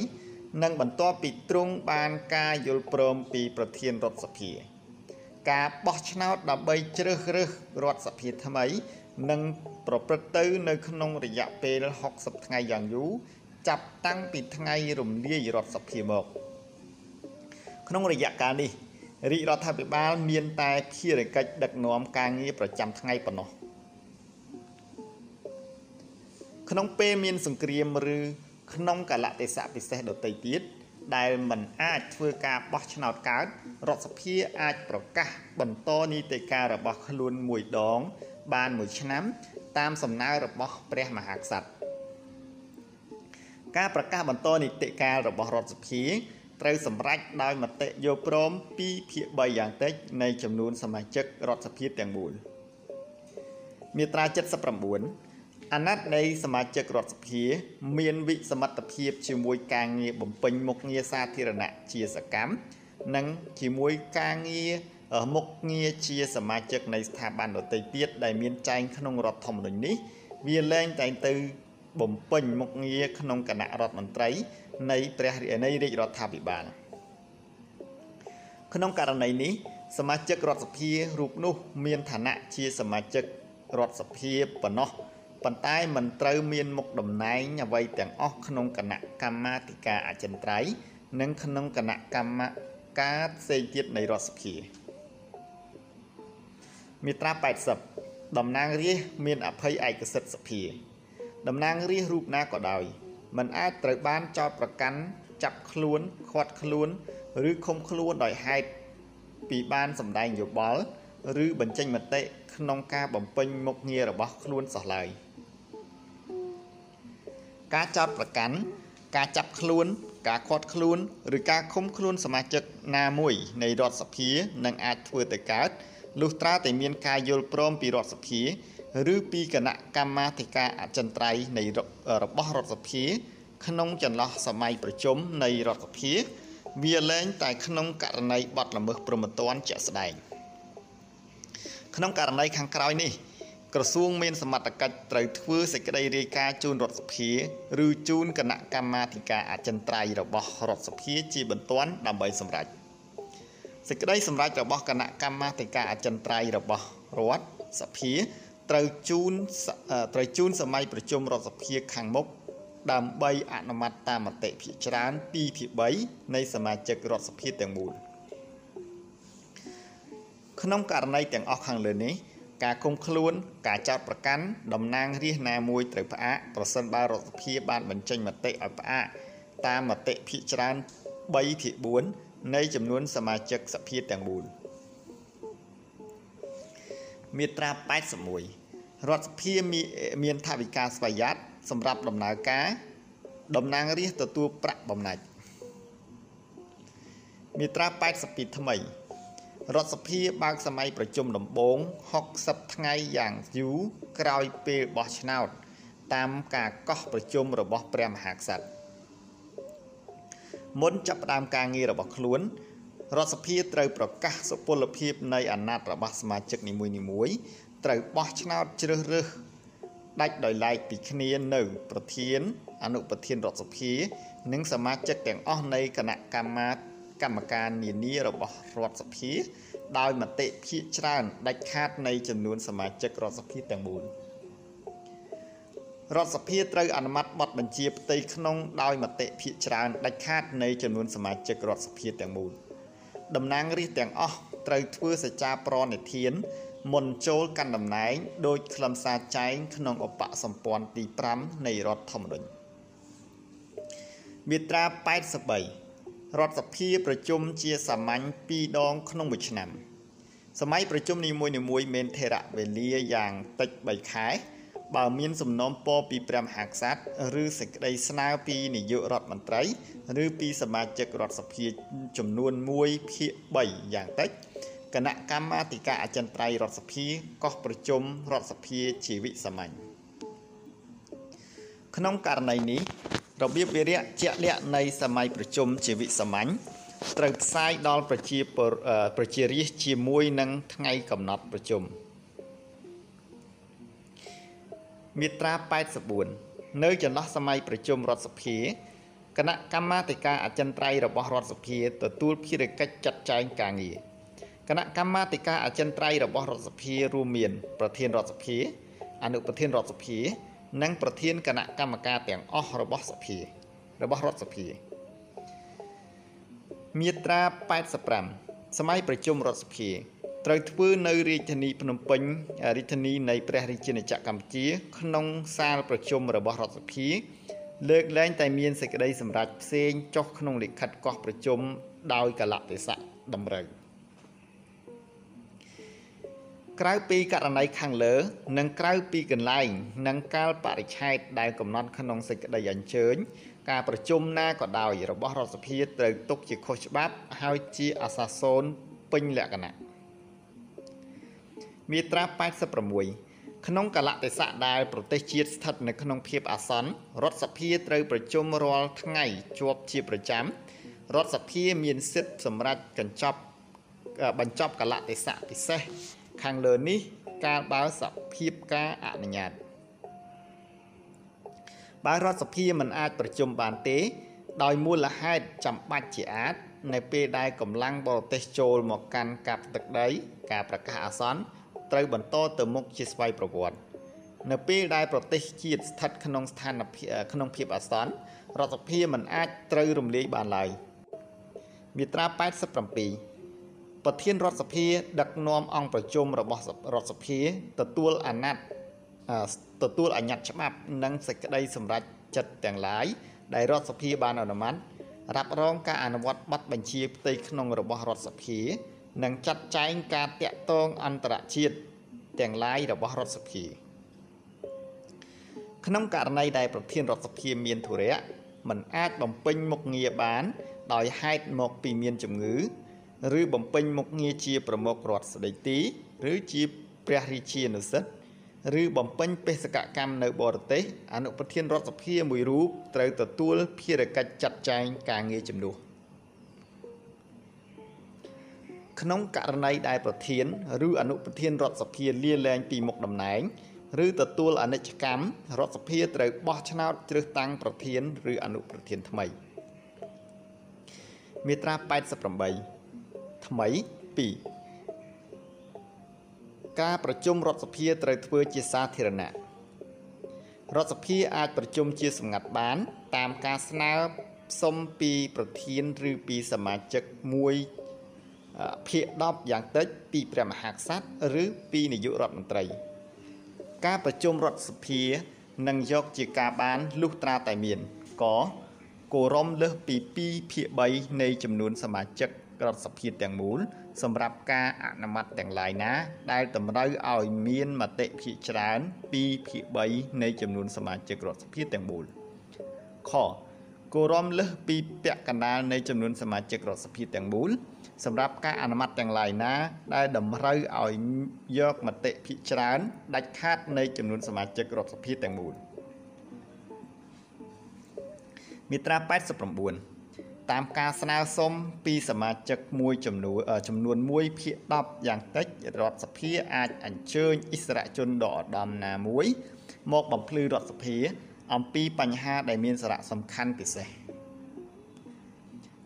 និងបន្ទាប់ពីទ្រង់បានការយល់ព្រមពីប្រធានរដ្ឋសភា ការបោះឆ្នោតដើម្បីជ្រើសរើសរដ្ឋសភាថ្មីនឹងប្រព្រឹត្តទៅនៅក្នុងរយៈពេល60ថ្ងៃយ៉ាងយូរ ចាប់តាំងពីថ្ងៃរំលាយរដ្ឋសភាមក ក្នុងរយៈកាលនេះរាជរដ្ឋាភិបាលមានតែភារកិច្ចដឹកនាំការងារប្រចាំថ្ងៃប៉ុណ្ណោះក្នុងពេលមានសង្គ្រាមឬក្នុងកលៈទេសៈពិសេសដទៃទៀតដែលมันអាចធ្វើការបោះឆ្នោតកើតរដ្ឋសភាអាចប្រកាសបន្តនីតិកាលរបស់ខ្លួនមួយដង បានមួយឆ្នាំ តាមសំណើរបស់ព្រះមហាក្សត្រ ការប្រកាសបន្តនីតិកាលរបស់រដ្ឋសភាត្រូវសម្រេចដោយមតិយល់ព្រម2ភាគ3យ៉ាងតិចនៃចំនួនសមាជិករដ្ឋសភាទាំងមូលមាត្រា79អាណត្តិនៃសមាជិករដ្ឋសភា មានវិសមត្ថភាពជាមួយការងារបំពេញមុខងារសាធារណៈជាសកម្មនិងជាមួយការងារមុខងារជាសមាជិកនៃស្ថាប័នដទៃទៀតដែលមានចែងក្នុងរដ្ឋធម្មនុញ្ញនេះ វាលែងតែងទៅ បំពេញមុខងារក្នុងគណៈរដ្ឋមន្ត្រីនៃព្រះនៃរាជរដ្ឋាភិបាលក្នុងករណីនេះសមាជិករដ្ឋសភារូបនោះ មានឋានៈជាសមាជិករដ្ឋសភាប៉ុណ្ណោះប៉ុន្តែមិនត្រូវមានមុខតំណែងអ្វីទាំងអស់ក្នុងគណៈកម្មាធិការអចិន្ត្រៃយ៍និងក្នុងគណៈកម្មការផ្សេងទៀតនៃរដ្ឋសភាមាត្រា80តំណាងរាស្ត្រមានអភ័យឯកសិទ្ធិសភា តំណាងរាស្ត្ររូបណាក៏ដោយមិនអាចត្រូវបានចោទប្រកាន់ចាប់ខ្លួនឃាត់ខ្លួនឬឃុំខ្លួនដោយហេតុពីបានសម្ដែងយោបល់ឬបញ្ចេញមតិក្នុងការបំពេញមុខងាររបស់ខ្លួនសោះឡើយការចោទប្រកាន់ការចាប់ខ្លួន ការឃាត់ខ្លួនឬការឃុំខ្លួនសមាជិកណាមួយនៃរដ្ឋសភានឹងអាចធ្វើទៅកើតលុះត្រាតែមានការយល់ព្រមពីរដ្ឋសភា ឬពីគណៈកម្មាធិការអចិន្ត្រៃយ៍នៃរបស់រដ្ឋសភា ក្នុងចន្លោះសម័យប្រជុំនៃរដ្ឋសភា វាលែងតែក្នុងករណីបទល្មើសព្រហ្មទណ្ឌជាក់ស្ដែងក្នុងករណីខាងក្រោយនេះក្រសួងមានសមត្ថកិច្ចត្រូវធ្វើសេចក្តីរាយការណ៍ជូនរដ្ឋសភាឬជូនគណៈកម្មាធិការអចិន្ត្រៃយ៍របស់រដ្ឋសភាជាបន្ទាន់ដើម្បីសម្រេចសេចក្តីសម្រេចរបស់គណៈកម្មាធិការអចិន្ត្រៃយ៍របស់រដ្ឋសភា ត្រូវជូនត្រូវជូនសម័យប្រជុំរដ្ឋសភាខាងមុខដើម្បីអនុម័តតាមមតិភាគច្រើន2ភាគ3នៃសមាជិករដ្ឋសភាទាំងមូលក្នុងករណីទាំងអស់ខាងលើនេះការគុំខ្លួនការចោតប្រកាន់តំណាងរាស្ត្រណាមួយត្រូវផ្អាកប្រសិនបើរដ្ឋសភាបានបញ្ចេញមតិឲ្យផ្អាកតាមមតិភាគច្រើន3ភាគ4នៃចំនួនសមាជិកសភាទាំងមូល មាត្រា81រដ្ឋសភាមានថវិកាស្វយ័តសម្រាប់ដំណើរការតំណាងរាស្ត្រទទួលប្រាក់បំណាច់មាត្រា82ថ្មីរដ្ឋសភាបើកសម័យប្រជុំដំបូង60ថ្ងៃយ៉ាងយូរក្រោយពេលបោះឆ្នោត តាមការកោះប្រជុំរបស់ព្រះមហាក្សត្រមុនចាប់ផ្ដើមការងាររបស់ខ្លួន រដ្ឋសភាត្រូវប្រកាសសុពលភាពនៃអាណត្តិរបស់សមាជិកនីមួយៗត្រូវបោះឆ្នោតជ្រើសរើសដាច់ដោយឡែកពីគ្នានៅ ប្រធាន អនុប្រធានរដ្ឋសភា និងសមាជិកទាំងអស់នៃគណៈកម្មាកម្មការនានារបស់រដ្ឋសភា ដោយមតិភាគច្រើនដាច់ខាតនៃចំនួនសមាជិករដ្ឋសភាទាំងមូលរដ្ឋសភាត្រូវអនុម័តបទបញ្ជាផ្ទៃក្នុងដោយមតិភាគច្រើនដាច់ខាតនៃចំនួនសមាជិករដ្ឋសភាទាំងមូល តំណាងរាស្ត្រទាំងអស់ត្រូវធ្វើសច្ចាប្រណិធានមុនចូលកាន់តំណែងដោយខ្លឹមសារចែងក្នុងឧបសម្ព័ន្ធទី5នៃរដ្ឋធម្មនុញ្ញមាត្រា83រដ្ឋសភាប្រជុំជាសាមញ្ញ2ដងក្នុងមួយឆ្នាំ សម័យប្រជុំនីមួយៗមានថេរវេលាយ៉ាងតិច3ខែ បើមានសំណូមពរពីព្រះមហាក្សត្រឬសេចក្តីស្នើពីនាយករដ្ឋមន្ត្រី ឬពីសមាជិករដ្ឋសភាចំនួន1ភាគ3យ៉ាងតិចគណៈកម្មាធិការអចិន្ត្រៃយ៍រដ្ឋសភាកោះប្រជុំរដ្ឋសភាជាវិសាមញ្ញក្នុងករណីនេះរបៀបវិរៈជាក់លាក់នៃសម័យប្រជុំជាវិសាមញ្ញត្រូវផ្សាយដល់ប្រជាប្រជារាស្ត្រជាមួយនឹងថ្ងៃកំណត់ប្រជុំ មាត្រា84នៅចន្លោះសម័យប្រជុំរដ្ឋសភាគណៈកម្មាធិការអចិន្ត្រៃយ៍របស់រដ្ឋសភាទទួលភារកិច្ចចាត់ចែងការងារគណៈកម្មាធិការអចិន្ត្រៃយ៍របស់រដ្ឋសភារួមមាន ប្រធានរដ្ឋសភា អនុប្រធានរដ្ឋសភា និងប្រធានគណៈកម្មការទាំងអស់របស់សភា របស់រដ្ឋសភាមាត្រា85សម័យប្រជុំរដ្ឋសភា ត្រូវធ្វើនៅរាជធានីភ្នំពេញរាជធានីនៃព្រះរាជាណាចក្រកម្ពុជា ក្នុងសាលប្រជុំរបស់រដ្ឋសភាលើកលែងតែមានសេចក្តីសម្រេចផ្សេងចុះក្នុងលិខិតកោះប្រជុំដោយកលៈទេសៈតម្រូវក្រៅពីករណីខាងលើ និងក្រៅពីកន្លែង និងកាលបរិច្ឆេទដែលកំណត់ក្នុងសេចក្តីអញ្ជើញ ការប្រជុំណាក៏ដោយរបស់រដ្ឋសភាត្រូវទុកជាខុសច្បាប់ ហើយជាអសាសូនពេញលក្ខណៈ មាត្រា86ក្នុងកលៈទេសៈដែលប្រទេសជាតិស្ថិតនៅក្នុងភាពអាសន្នរដ្ឋសភាត្រូវប្រជុំរាល់ថ្ងៃជាប់ជាប្រចាំរដ្ឋសភាមានសិទ្ធិសម្រាប់កញ្ចប់បញ្ចប់កលៈទេសៈពិសេសខាងលើនេះកាលបើសភាពការអនុញ្ញាតបើរដ្ឋសភាមិនអាចប្រជុំបានទេ ដោយមូលហេតុចាំបាច់ជាអាចនៅពេលដែលកម្លាំងបរទេសចូលមកកាន់កាប់ទឹកដី ការប្រកាសអាសន្ន ត្រូវបន្តទៅមុខជាស្វ័យប្រវត្តិនៅពេលដែលប្រទេសជាតិស្ថិតក្នុងស្ថានភាពក្នុងភាពអាសន្នរដ្ឋសភាមិនអាចត្រូវរំលាយបានឡើយមាត្រា87ប្រធានរដ្ឋសភា ដឹកនាំអង្គប្រជុំរបស់រដ្ឋសភាទទួលអាណត្តិទទួលអញ្ញត្តិច្បាប់និងសេចក្តីសម្រេចចិត្តទាំងឡាយដែលរដ្ឋសភាបានអនុម័តរ៉ាប់រងការអនុវត្តប័ណ្ណបញ្ជាផ្ទៃក្នុងរបស់រដ្ឋសភា និងចាត់ចែងការតាក់ទងអន្តរជាតិទាំងឡាយរបស់រដ្ឋសភា ក្នុងករណីដែលប្រធានរដ្ឋសភាមានធុរៈមិនអាចបំពេញមុខងារបាន ដោយហេតុមកពីមានជំងឺ ឬបំពេញមុខងារជាប្រមុខរដ្ឋស្ដីទី ឬជាព្រះរាជានុសិទ្ធឬបំពេញបេសកកម្មនៅបរទេសអនុប្រធានរដ្ឋសភាមួយរូបត្រូវទទួលភារកិច្ចចាត់ចែងការងារជំនួស ក្នុងករណីដែលប្រធានឬអនុប្រធានរដ្ឋសភាលាលែងពីមុខតំណែងឬទទួលអនិច្ចកម្មរដ្ឋសភាត្រូវបោះឆ្នោតជ្រើសតាំងប្រធានឬអនុប្រធានថ្មីមាត្រា88ថ្មី2ការប្រជុំរដ្ឋសភាត្រូវធ្វើជាសាធារណៈរដ្ឋសភាអាចប្រជុំជាសម្ងាត់បាន តាមការស្នើសុំពីប្រធានឬពីសមាជិកមួយ ភាគ10យ៉ាងតិចពីព្រះមហាក្សត្រឬពីនាយករដ្ឋមន្ត្រី ការប្រជុំរដ្ឋសភានឹងយកជាការបានលុះត្រាតែមានកគោរមលើសពី2ភាគ3នៃចំនួនសមាជិករដ្ឋសភាទាំងមូល សម្រាប់ការអនុម័តទាំងឡាយណា ដែលតម្រូវឲ្យមានមតិភាគច្រើន2ភាគ3នៃចំនួនសមាជិករដ្ឋសភាទាំងមូលខគោរមលើសពីពាក់កណ្ដាលនៃចំនួនសមាជិករដ្ឋសភាទាំងមូល សម្រាប់ការអនុម័តទាំងឡាយណា ដែលតម្រូវឲ្យយកមតិភាគច្រើនដាច់ខាតនៃចំនួនសមាជិករដ្ឋសភាទាំងមូលមាត្រា89តាមការស្នើសុំពីសមាជិកមួយចំនួនចំនួន1ភាគ10យ៉ាងតិចរដ្ឋសភាអាចអញ្ជើញអិសរាជជនដ៏ឧត្តមណាមួយ មកបំភ្លឺរដ្ឋសភា អំពីបញ្ហាដែលមានសារៈសំខាន់ពិសេស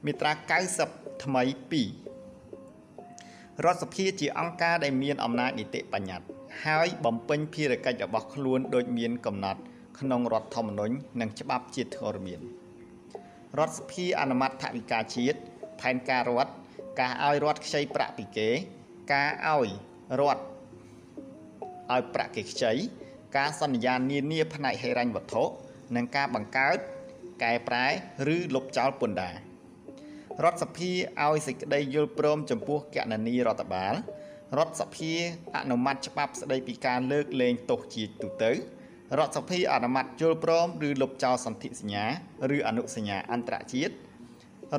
មាត្រា90 ថ្មី2រដ្ឋសភាជាអង្គការដែលមានអំណាចនីតិបញ្ញត្តិហើយបំពេញភារកិច្ចរបស់ខ្លួនដោយមានកំណត់ក្នុងរដ្ឋធម្មនុញ្ញនិងច្បាប់ជាតិធរមាន។រដ្ឋសភាអនុម័តថវិកាជាតិផែនការរដ្ឋការឲ្យរដ្ឋខ្ចីប្រាក់ពីគេ ការឲ្យរដ្ឋឲ្យប្រាក់គេខ្ចីការសន្យានានាផ្នែកហិរញ្ញវត្ថុនិងការបង្កើតកែប្រែ ឬលុបចោលពន្ធដារ រដ្ឋសភាឲ្យសេចក្តីយល់ព្រមចំពោះគណនីរដ្ឋបាលរដ្ឋសភាអនុម័តច្បាប់ស្តីពីការលើកលែងទោសជាទូទៅរដ្ឋសភាអនុម័តយល់ព្រមឬលុបចោលសន្ធិសញ្ញាឬអនុសញ្ញាអន្តរជាតិ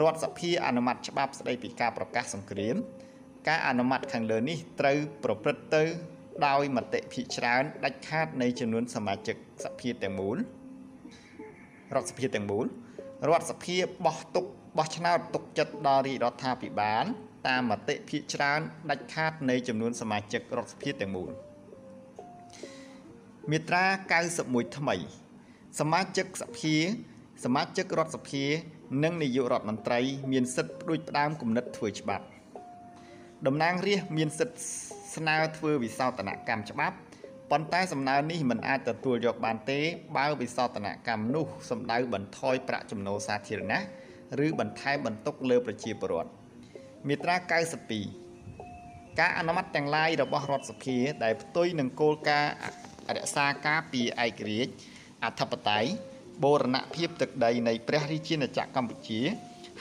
រដ្ឋសភាអនុម័តច្បាប់ស្តីពីការប្រកាសសង្គ្រាម ការអនុម័តខាងលើនេះត្រូវប្រព្រឹត្តទៅ ដោយមតិភាគច្រើនដាច់ខាតនៃចំនួនសមាជិកសភាទាំងមូលរដ្ឋសភាទាំងមូលរដ្ឋសភាបោះទុក បោះឆ្នោតទុកចិត្តដល់រាជរដ្ឋាភិបាលតាមមតិភាគច្រើនដាច់ខាតនៃចំនួនសមាជិករដ្ឋសភាទាំងមូលមាត្រា91ថ្មី សមាជិកសភា សមាជិករដ្ឋសភា និងនាយករដ្ឋមន្ត្រី មានសិទ្ធិផ្ដួចផ្ដើមគំនិតធ្វើច្បាប់តំណាងរាស្ត្រមានសិទ្ធិស្នើធ្វើវិសោធនកម្មច្បាប់ប៉ុន្តែសំណើនេះមិនអាចទទួលយកបានទេ បើវិសោធនកម្មនោះសំដៅបន្ថយប្រាក់ចំណូលសាធារណៈ ឬបន្ថែមបន្ទុកលើប្រជាពលរដ្ឋមាត្រា92ការអនុម័តទាំងឡាយរបស់រដ្ឋសភា ដែលផ្ទុយនឹងគោលការណ៍រក្សាការពីឯករាជ្យអធិបតេយ្យបូរណភាពទឹកដីនៃព្រះរាជាណាចក្រកម្ពុជា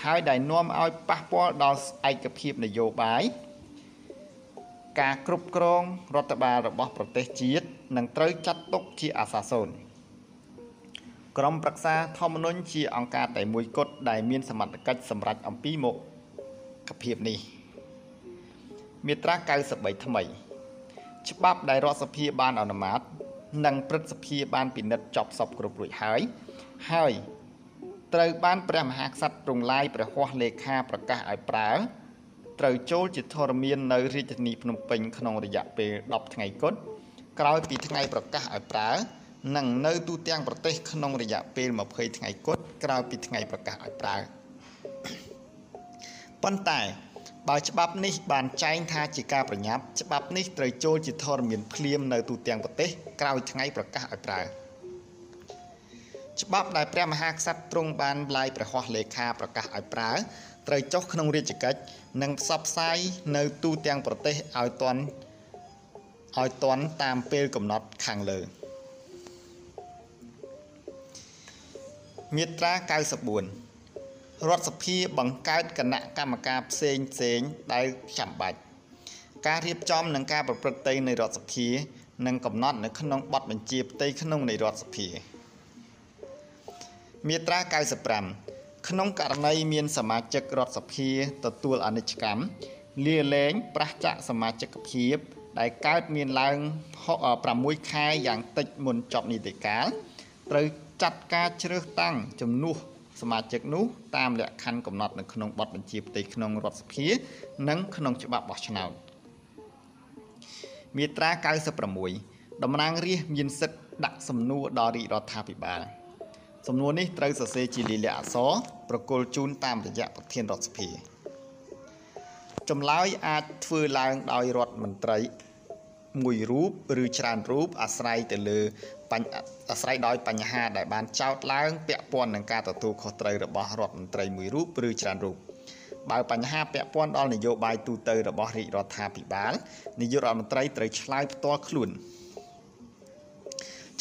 ហើយដែលនាំឲ្យប៉ះពាល់ដល់ឯកភាពនយោបាយការគ្រប់គ្រងរដ្ឋបាលរបស់ប្រទេសជាតិនឹងត្រូវចាត់ទុកជាអាសាសូន្យ ក្រមប្រឹក្សាធម្មនុញ្ញជាអង្គការតែមួយគត់ដែលមានសមត្ថកិច្ចសម្រេចអំពីមុខភាពនេះមាត្រា93ថ្មី ច្បាប់ដែលរដ្ឋសភាបានអនុម័តនិងព្រឹទ្ធសភាបានពិនិត្យចប់សពគ្រប់រួចហើយហើយត្រូវបានព្រះមហាក្សត្រទ្រង់ឡាយព្រះហស្ថលេខាប្រកាសឲ្យប្រើត្រូវចូលជាធរមាននៅរាជធានីភ្នំពេញក្នុងរយៈពេល10ថ្ងៃគត់ក្រោយពីថ្ងៃប្រកាសឲ្យប្រើ និងនៅទូទាំងប្រទេសក្នុងរយៈពេល20ថ្ងៃគត់ក្រោយពីថ្ងៃប្រកាសឲ្យប្រើប៉ុន្តែបើច្បាប់នេះបានចែងថាជាការប្រញាប់ច្បាប់នេះត្រូវចូលជាធរមានភ្លាមនៅទូទាំងប្រទេសក្រោយថ្ងៃប្រកាសឲ្យប្រើច្បាប់ដែលព្រះមហាក្សត្រទ្រង់បានឡាយព្រះហស្ថលេខាប្រកាសឲ្យប្រើត្រូវចុះក្នុងរាជកិច្ចនិងផ្សព្វផ្សាយនៅទូទាំងប្រទេសឲ្យទាន់ឲ្យទាន់តាមពេលកំណត់ខាងលើ មាត្រា94រដ្ឋសភាបង្កើតគណៈកម្មការផ្សេងផ្សេងដែលចាំបាច់ការរៀបចំនិងការប្រព្រឹត្តទៅនៃរដ្ឋសភានិងកំណត់នៅក្នុងបទបញ្ជាផ្ទៃក្នុងនៃរដ្ឋសភាមាត្រា95ក្នុងករណីមានសមាជិករដ្ឋសភាទទួលអនិច្ចកម្មលាលែងប្រះចាកសមាជិកភាពដែលកើតមានឡើង6ខែយ៉ាងតិចមុនចប់នីតិកាលត្រូវ ចាត់ការជ្រើសតាំងជំនួសសមាជិកនោះតាមលក្ខខណ្ឌកំណត់នៅក្នុងបទបញ្ជាផ្ទៃក្នុងរដ្ឋសភា និងក្នុងច្បាប់បោះឆ្នោតមាត្រា96តំណាងរាស្ត្រមានសិទ្ធិដាក់សំណួរដល់រាជរដ្ឋាភិបាល។សំណួរនេះត្រូវសរសេរជាលិលាអក្សរប្រគល់ជូនតាមរយៈប្រធានរដ្ឋសភាចម្លើយអាចធ្វើឡើងដោយរដ្ឋមន្ត្រីមួយរូបឬច្រើនរូបអាស្រ័យទៅលើ អាស្រ័យដោយបញ្ហាដែលបានចោទឡើងពាក់ព័ន្ធនឹងការទទួលខុសត្រូវរបស់រដ្ឋមន្ត្រីមួយរូបឬច្រើនរូបបើបញ្ហាពាក់ព័ន្ធដល់នយោបាយទូទៅរបស់រាជរដ្ឋាភិបាលនាយករដ្ឋមន្ត្រីត្រូវឆ្លើយផ្ទាល់ខ្លួន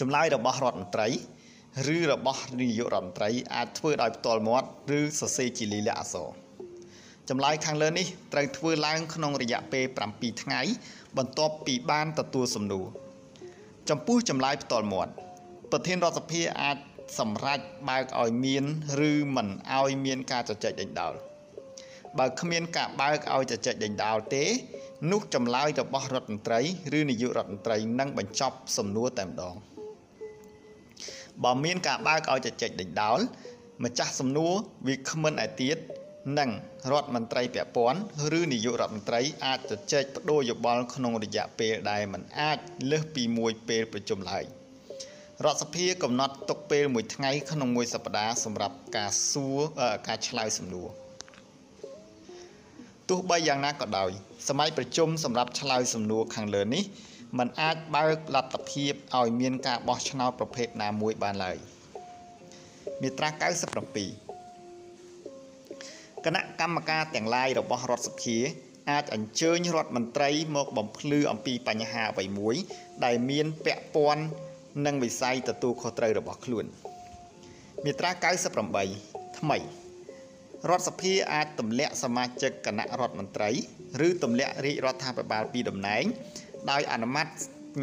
ចម្លើយរបស់រដ្ឋមន្ត្រីឬរបស់នាយករដ្ឋមន្ត្រីអាចធ្វើដោយផ្ទាល់មាត់ឬសរសេរជាលិលាអក្សរចម្លើយខាងលើនេះត្រូវធ្វើឡើងក្នុងរយៈពេល7ថ្ងៃបន្ទាប់ពីបានទទួលសំណួរ ចំពោះចម្លើយផ្ទាល់មាត់ប្រធានរដ្ឋសភាអាចសម្រេចបើកឲ្យមានឬមិនឲ្យមានការជជែកដេញដោលបើគ្មានការបើកឲ្យជជែកដេញដោលទេនោះចម្លើយរបស់រដ្ឋមន្ត្រីឬនាយករដ្ឋមន្ត្រីនឹងបញ្ចប់សំណួរតែម្ដង។បើមានការបើកឲ្យជជែកដេញដោលម្ចាស់សំណួរវាគ្មិនឯទៀត និងរដ្ឋមន្ត្រីពាក់ព័ន្ធឬនាយករដ្ឋមន្ត្រីអាចជជែកបដូរយោបល់ក្នុងរយៈពេលដែលមិនអាចលើសពីមួយពេលប្រជុំឡើយរដ្ឋសភាកំណត់ទុកពេលមួយថ្ងៃក្នុងមួយសប្តាហ៍សម្រាប់ការសួរការឆ្លើយសំណួរទោះបីយ៉ាងណាក៏ដោយសម័យប្រជុំសម្រាប់ឆ្លើយសំណួរខាងលើនេះมันអាចបើកលទ្ធភាពឲ្យមានការបោះឆ្នោតប្រភេទណាមួយបានឡើយមាត្រា97 គណៈកម្មការទាំងឡាយរបស់រដ្ឋសភា អាចអញ្ជើញរដ្ឋមន្ត្រីមកបំភ្លឺអំពីបញ្ហាអ្វីមួយ ដែលមានពាក់ព័ន្ធនឹងវិស័យទទួលខុសត្រូវរបស់ខ្លួនមាត្រា98ថ្មីរដ្ឋសភាអាចទម្លាក់សមាជិកគណៈរដ្ឋមន្ត្រី ឬទម្លាក់រាជរដ្ឋាភិបាលពីតំណែង ដោយអនុម័ត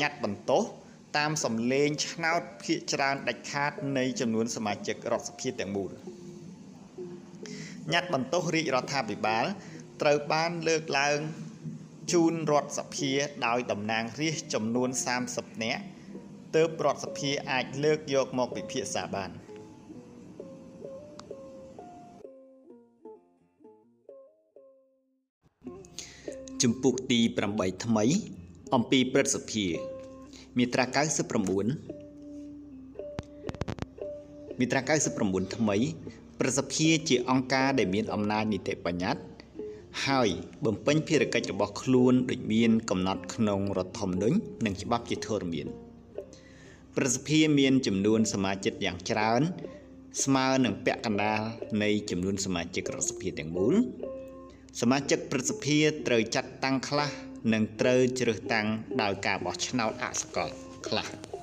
ញត្តិបន្ទោសតាមសម្លេងឆ្នោតភាគច្រើនដាច់ខាតនៃចំនួនសមាជិករដ្ឋសភាទាំងមូល ញត្តិបន្ទោសរាជរដ្ឋាភិបាល ត្រូវបានលើកឡើងជូនរដ្ឋសភាដោយតំណាងរាស្ត្រចំនួន30នាក់ទើបរដ្ឋសភាអាចលើកយកមកពិភាក្សាបានជំពូកទី8ថ្មី អំពីព្រឹទ្ធសភាមាត្រា99មាត្រា99ថ្មី ប្រសិទ្ធភាពជាអង្គការដែលមានអំណាចនីតិបញ្ញត្តិហើយបំពេញភារកិច្ចរបស់ខ្លួនដូចមានកំណត់ក្នុងរដ្ឋធម្មនុញ្ញនិងច្បាប់ជាធរមានប្រសិទ្ធភាពមានចំនួនសមាជិកយ៉ាងច្រើន ស្មើនឹងពាក់កណ្ដាលនៃចំនួនសមាជិករដ្ឋសភាទាំងមូលសមាជិកប្រសិទ្ធភាពត្រូវចាត់តាំងខ្លះនិងត្រូវជ្រើសតាំងដោយការបោះឆ្នោតអសកលខ្លះ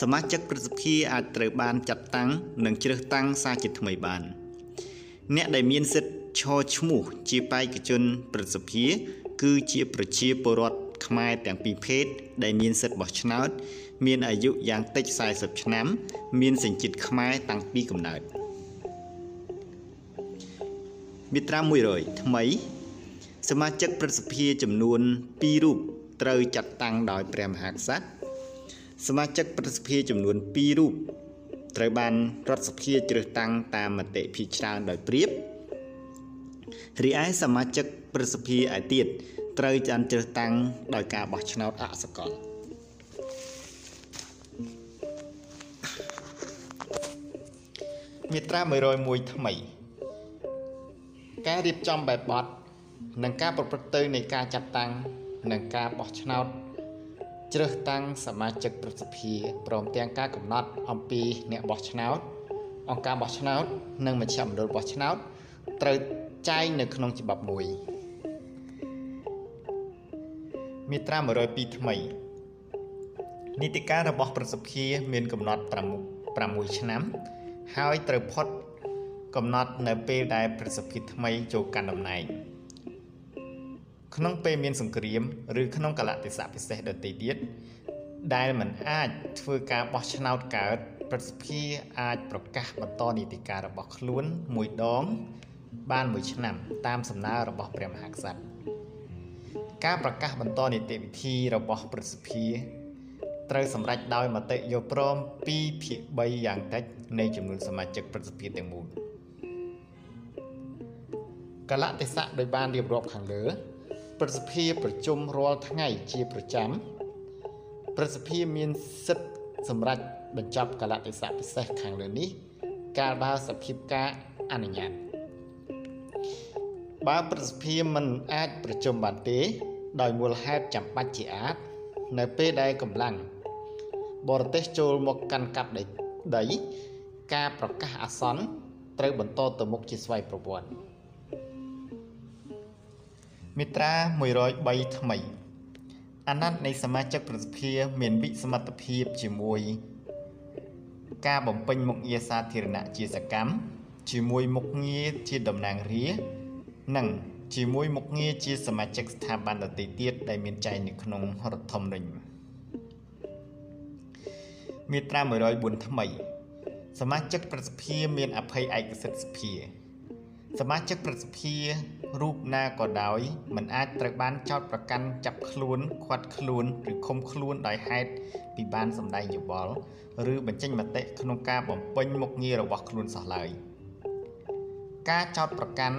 សមាជិកព្រឹទ្ធសភាអាចត្រូវបានចាត់តាំងនិងជ្រើសតាំងសារជាថ្មីបាន អ្នកដែលមានសិទ្ធិឈរឈ្មោះជាបេក្ខជនព្រឹទ្ធសភា គឺជាប្រជាពលរដ្ឋខ្មែរទាំងពីរភេទដែលមានសិទ្ធិបោះឆ្នោត មានអាយុយ៉ាងតិច40ឆ្នាំ មានសញ្ជាតិខ្មែរតាំងពីកំណើតមាត្រា100ថ្មី សមាជិកព្រឹទ្ធសភាចំនួន2រូបត្រូវចាត់តាំងដោយព្រះមហាក្សត្រ សមាជិកប្រសិទ្ធិចំនួន2រូបត្រូវបានរដ្ឋសភាជ្រើសតាំងតាមមតិភាគច្រើនដោយព្រៀបរីឯសមាជិកប្រសិទ្ធិឯទៀតត្រូវចាន់ជ្រើសតាំងដោយការបោះឆ្នោតអសកលមាត្រា101ថ្មី ការរៀបចំបែបបទនិងការប្រព្រឹត្តទៅនៃការចាត់តាំងនិងការបោះឆ្នោត ជ្រើសតាំងសមាជិកប្រសិទ្ធិព្រមទាំងការកំណត់អំពីអ្នកបោះឆ្នោតអង្គការបោះឆ្នោត និងមជ្ឈមណ្ឌលបោះឆ្នោតត្រូវចែងនៅក្នុងច្បាប់មួយមាត្រា102ថ្មីនីតិកាលរបស់ប្រសិទ្ធិមានកំណត់6ឆ្នាំ ហើយត្រូវផុតកំណត់នៅពេលដែលប្រសិទ្ធិថ្មីចូលកាន់តំណែង ក្នុងពេលមានសង្គ្រាមឬក្នុងកលៈទេសៈពិសេសដទៃទៀតដែលมันអាចធ្វើការបោះឆ្នោតកើតប្រសិទ្ធិអាចប្រកាសបន្តនីតិកាលរបស់ខ្លួនមួយដង បានមួយឆ្នាំតាមសំណើរបស់ព្រះមហាក្សត្រការប្រកាសបន្តនីតិវិធីរបស់ប្រសិទ្ធិត្រូវសម្រេចដោយមតិយោព្រម2ភាគ3យ៉ាងតិចនៃចំនួនសមាជិកប្រសិទ្ធិទាំងមូលកលៈទេសៈដោយបានរៀបរាប់ខាងលើ ព្រឹទ្ធសភាប្រជុំរាល់ថ្ងៃជាប្រចាំព្រឹទ្ធសភាមានសិទ្ធិសម្រាប់បញ្ចប់កលៈទេសៈពិសេសខាងលើនេះ កាលបើសភាពការអនុញ្ញាតបើព្រឹទ្ធសភាមិនអាចប្រជុំបានទេ ដោយមូលហេតុចាំបាច់ជាអាច នៅពេលដែលកម្លាំងបរទេសចូលមកកាន់កាប់ដីការប្រកាសអាសន្នត្រូវបន្តទៅមុខជាស្វ័យប្រវត្តិ មាត្រា103ថ្មី អាណត្តិនៃសមាជិកប្រសិទ្ធិមានវិសមត្ថភាពជាមួយ ការបំពេញមុខងារសាធារណៈជាសកម្មជាមួយមុខងារជាតំណាងរានិងជាមួយមុខងារជាសមាជិកស្ថាប័នដទៃទៀតដែលមានចែងនៅក្នុងរដ្ឋធម្មនុញ្ញមាត្រា104ថ្មី សមាជិកប្រសិទ្ធិមានអភ័យឯកសិទ្ធិសភា សមាជិកប្រសិទ្ធិរូបណាក៏ដោយមិនអាចត្រូវបានចោទប្រកាន់ចាប់ខ្លួនឃាត់ខ្លួនឬឃុំខ្លួនដោយហេតុពីបានសម្ដែងយោបល់ឬបញ្ចេញមតិក្នុងការបំពេញមុខងាររបស់ខ្លួនសោះឡើយការចោទប្រកាន់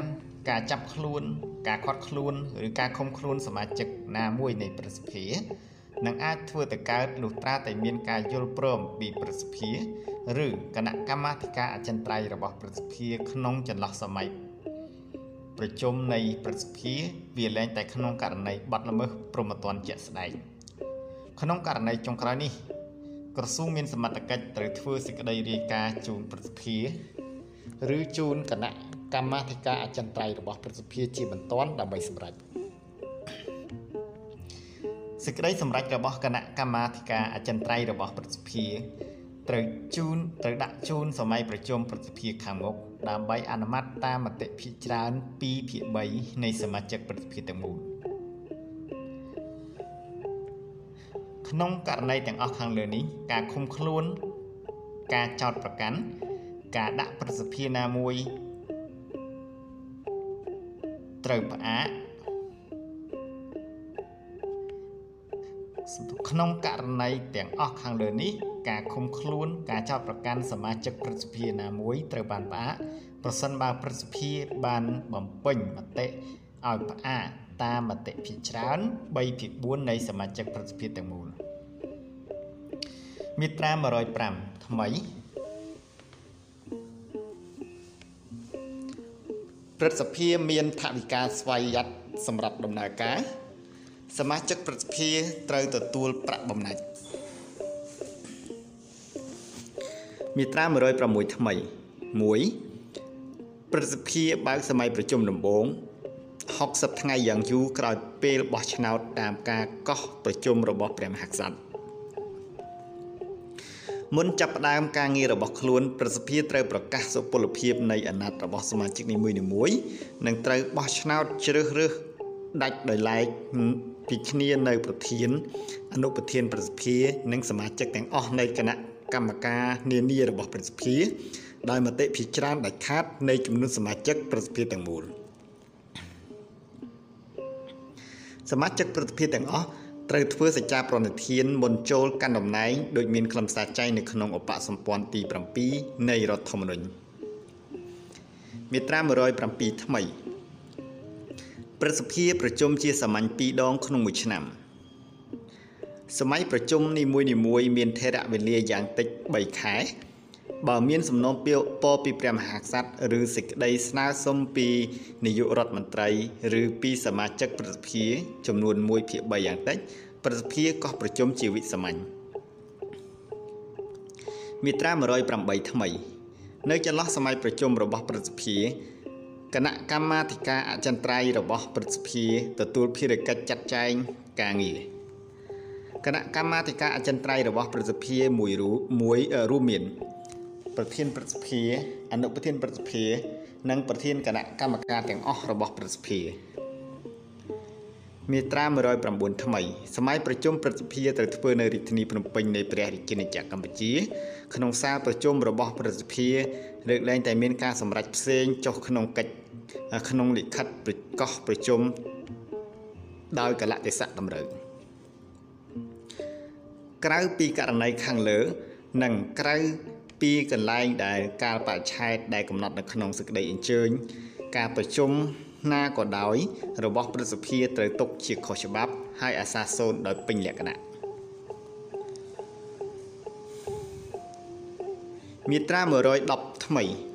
ការចាប់ខ្លួន ការឃាត់ខ្លួនឬការឃុំខ្លួនសមាជិកណាមួយនៃប្រសិទ្ធិនឹងអាចធ្វើទៅកើតលុះត្រាតែមានការយល់ព្រមពីប្រសិទ្ធិឬគណៈកម្មាធិការអចិន្ត្រៃយ៍របស់ប្រសិទ្ធិក្នុងចន្លោះសម័យ ប្រជុំនៃប្រសិទ្ធិវាលែងតែក្នុងករណីបាត់ល្មើសព្រហ្មទណ្ឌជាក់ស្ដែងក្នុងករណីចុងក្រោយនេះក្រសួងមានសមត្ថកិច្ចត្រូវធ្វើសេចក្តីរាយការណ៍ជូនប្រសិទ្ធិឬជូនគណៈកម្មាធិការអចិន្ត្រៃយ៍របស់ប្រសិទ្ធិជាបន្ទាន់ដើម្បីសម្រេចសេចក្តីសម្រេចរបស់គណៈកម្មាធិការអចិន្ត្រៃយ៍របស់ប្រសិទ្ធិ ត្រូវជូនត្រូវដាក់ជូនសម័យប្រជុំប្រសិទ្ធិខាងមុខដើម្បីអនុម័តតាមមតិភាគច្រើន2ភាគ3នៃសមាជិកប្រសិទ្ធិទាំងមូលក្នុងករណីទាំងអស់ខាងលើនេះការឃុំខ្លួន ការចោទប្រកាន់ការដាក់ប្រសិទ្ធិណាមួយត្រូវផ្អាក ក្នុងករណីទាំងអស់ខាងលើនេះការឃុំខ្លួនការចោទប្រកាន់សមាជិកព្រឹទ្ធសភាណាមួយត្រូវបានផ្អាកប្រសិនបើព្រឹទ្ធសភាបានបំពេញមតិឲ្យផ្អាកតាមមតិភាគច្រើន3ភាគ4នៃសមាជិកព្រឹទ្ធសភាទាំងមូលមាត្រា105ថ្មីព្រឹទ្ធសភាមានថវិកាស្វ័យយ័តសម្រាប់ដំណើរការ សមាជិកព្រឹទ្ធសភាត្រូវទទួលប្រាក់បំណាច់មាត្រា106ថ្មី1ព្រឹទ្ធសភាបើកសម័យប្រជុំដំបូង60ថ្ងៃយ៉ាងយូរក្រោយពេលបោះឆ្នោតតាមការកោះប្រជុំរបស់ព្រះមហាក្សត្រមុនចាប់ផ្ដើមការងាររបស់ខ្លួនប្រសិទ្ធភាពត្រូវប្រកាសសុពលភាពនៃអាណត្តិរបស់សមាជិកនីមួយៗនិងត្រូវបោះឆ្នោតជ្រើសរើសដាច់ដោយឡែក ពីគ្នានៅប្រធានអនុប្រធានប្រសិទ្ធភាពនិងសមាជិកទាំងអស់នៃគណៈកម្មការនានារបស់ប្រសិទ្ធភាពដោយមតិភាគច្រើនដាច់ខាតនៃចំនួនសមាជិកប្រសិទ្ធភាពទាំងមូលសមាជិកប្រសិទ្ធភាពទាំងអស់ត្រូវធ្វើសច្ចាប្រណិធានមុនចូលកាន់តំណែងដោយមានខ្លឹមសារចែងនៅក្នុងឧបសម្ព័ន្ធទី7នៃរដ្ឋធម្មនុញ្ញមាត្រា107ថ្មី ព្រឹទ្ធសភាប្រជុំជាសាមញ្ញ2ដងក្នុងមួយឆ្នាំសម័យប្រជុំនីមួយៗមានថេរវេលាយ៉ាងតិច3ខែបើមានសំណូមពរពីព្រះមហាក្សត្រឬសេចក្តីស្នើសុំពីនាយករដ្ឋមន្ត្រី ឬពីសមាជិកប្រសិទ្ធិចំនួន1ភាគ3យ៉ាងតិចប្រសិទ្ធិកោះប្រជុំជាវិសាមញ្ញមាត្រា108ថ្មី នៅចន្លោះសម័យប្រជុំរបស់ប្រសិទ្ធិ គណៈកម្មាធិការអចិន្ត្រៃយ៍របស់ប្រសិទ្ធិទទួលភារកិច្ចចាត់ចែងការងារគណៈកម្មាធិការអចិន្ត្រៃយ៍របស់ប្រសិទ្ធិមួយមួយរួមមាន ប្រធានប្រសិទ្ធិអនុប្រធានប្រសិទ្ធិនិងប្រធានគណៈកម្មការទាំងអស់របស់ប្រសិទ្ធិមាត្រា109ថ្មីសម័យប្រជុំប្រសិទ្ធិត្រូវធ្វើនៅរាជធានីភ្នំពេញនៃព្រះរាជាណាចក្រកម្ពុជា ក្នុងសាលប្រជុំរបស់ប្រសិទ្ធិលើកលែងតែមានការសម្រេចផ្សេងចុះក្នុងកិច្ច ក្នុងលិខិតប្រកាសប្រជុំដោយកលៈទេសៈតម្រូវក្រៅពីករណីខាងលើនិងក្រៅពីកន្លែងដែលការបច្ឆេទដែលកំណត់នៅក្នុងសេចក្តីអញ្ជើញ ការប្រជុំណាក៏ដោយ របស់ព្រឹទ្ធសភាត្រូវទុកជាខុសច្បាប់ ហើយអាសាសូនដោយពេញលក្ខណៈមាត្រា110ថ្មី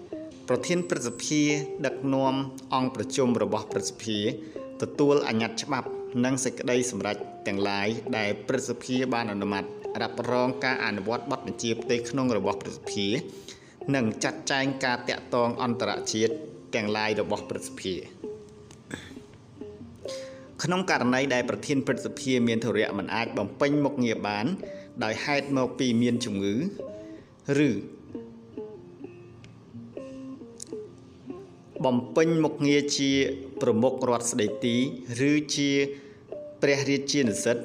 ប្រធានព្រឹទ្ធសភាដឹកនាំអង្គប្រជុំរបស់ព្រឹទ្ធសភាទទួលអញ្ញត្តិច្បាប់និងសេចក្តីសម្រេចទាំងឡាយដែលព្រឹទ្ធសភាបានអនុម័តរ៉ាប់រងការអនុវត្តបទបញ្ជាផ្ទៃក្នុងរបស់ព្រឹទ្ធសភានិងចាត់ចែងការតាក់ទងអន្តរជាតិទាំងឡាយរបស់ព្រឹទ្ធសភាក្នុងករណីដែលប្រធានព្រឹទ្ធសភាមានធរៈមិនអាចបំពេញមុខងារបាន ដោយហេតុមកពីមានជំងឺឬ បំពេញមុខងារជាប្រមុខរដ្ឋស្ដីទីឬជាព្រះរាជានិស្សិត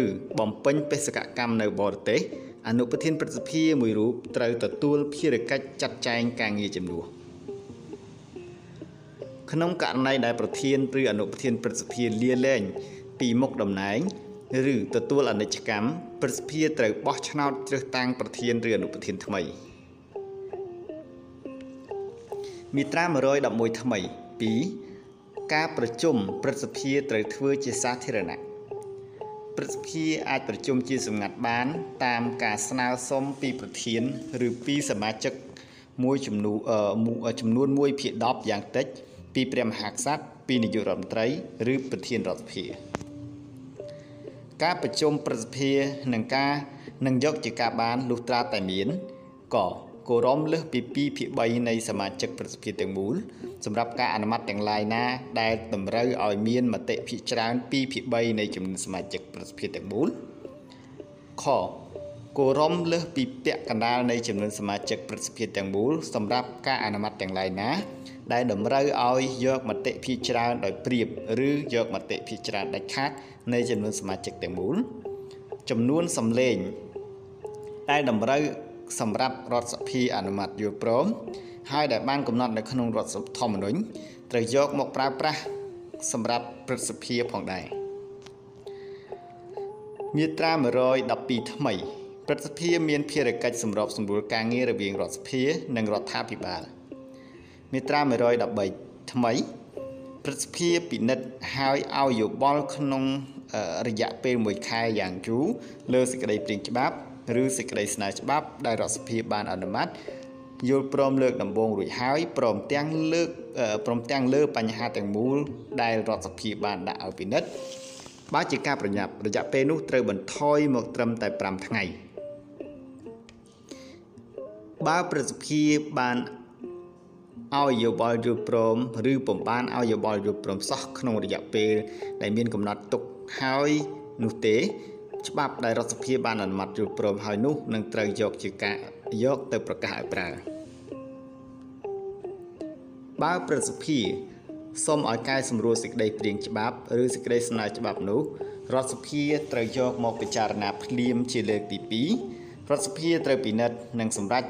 ឬបំពេញបេសកកម្មនៅបរទេសអនុប្រធានព្រឹទ្ធសភាមួយរូបត្រូវទទួលភារកិច្ចចាត់ចែងការងារជំនួសក្នុងករណីដែលប្រធានឬអនុប្រធានព្រឹទ្ធសភាលាលែងពីមុខតំណែងឬទទួលអនិច្ចកម្មព្រឹទ្ធសភាត្រូវបោះឆ្នោតជ្រើសតាំងប្រធានឬអនុប្រធានថ្មី មាត្រា111ថ្មី2ការប្រជុំព្រឹទ្ធសភាត្រូវធ្វើជាសាធារណៈព្រឹទ្ធសភាអាចប្រជុំជាសម្ងាត់បាន តាមការស្នើសុំពីប្រធាន ឬពីសមាជិកមួយចំនួនចំនួន1ភាគ10យ៉ាងតិច ពីព្រះមហាក្សត្រពីនាយករដ្ឋមន្ត្រី ឬប្រធានរដ្ឋសភា ការប្រជុំព្រឹទ្ធសភានឹងការនឹងយកជាការបានលុះត្រាតែមានក គោរមលើសពី2ភាគ3នៃសមាជិកប្រសិទ្ធភាពទាំងមូលសម្រាប់ការអនុម័តទាំងឡាយណាដែលតម្រូវឲ្យមានមតិភាគច្រើន2ភាគ3នៃចំនួនសមាជិកប្រសិទ្ធភាពទាំងមូលខគោរមលើសពីពាក់កណ្ដាលនៃចំនួនសមាជិកប្រសិទ្ធភាពទាំងមូលសម្រាប់ការអនុម័តទាំងឡាយណាដែលតម្រូវឲ្យយកមតិភាគច្រើនដោយព្រៀបឬយកមតិភាគច្រើនដាច់ខាតនៃចំនួនសមាជិកទាំងមូលចំនួនសម្លេងដែលតម្រូវ សម្រាប់រដ្ឋសភាអនុម័តយល់ព្រមហើយដែលបានកំណត់នៅក្នុងរដ្ឋធម្មនុញ្ញត្រូវយកមកប្រើប្រាស់សម្រាប់ព្រឹទ្ធសភាផងដែរមាត្រា112ថ្មីព្រឹទ្ធសភាមានភារកិច្ចសម្របសម្រួលការងាររវាងរដ្ឋសភានិងរដ្ឋាភិបាលមាត្រា113ថ្មីព្រឹទ្ធសភាពិនិត្យហើយឲ្យយោបល់ក្នុងរយៈពេល1ខែយ៉ាងយូរលើសេចក្តីព្រាងច្បាប់ ឬសេចក្តីស្នើច្បាប់ដែលរដ្ឋសភាបានអនុម័តយល់ព្រមលើកដំបូងរួចហើយព្រមទាំងលើកព្រមទាំងលើបញ្ហាទាំងមូលដែលរដ្ឋសភាបានដាក់ឲ្យពិនិត្យបើជាការប្រញាប់រយៈពេលនោះត្រូវបន្ថយមកត្រឹមតែ5ថ្ងៃបើប្រសិទ្ធភាពបានឲ្យយោបល់យល់ព្រមឬពុំបានឲ្យយោបល់យល់ព្រមសោះក្នុងរយៈពេលដែលមានកំណត់ទុកហើយនោះទេ ច្បាប់ដែលរដ្ឋសភាបានអនុម័តយល់ព្រមហើយនោះនឹងត្រូវយកជាការយកទៅប្រកាសឲ្យប្រើបើប្រសិទ្ធភាពសូមឲ្យកែសម្រួលសេចក្តីព្រៀងច្បាប់ឬសេចក្តីស្នើច្បាប់នោះរដ្ឋសភាត្រូវយកមកពិចារណាភ្លាមជាលើកទី2រដ្ឋសភាត្រូវពិនិត្យនិងសម្រេច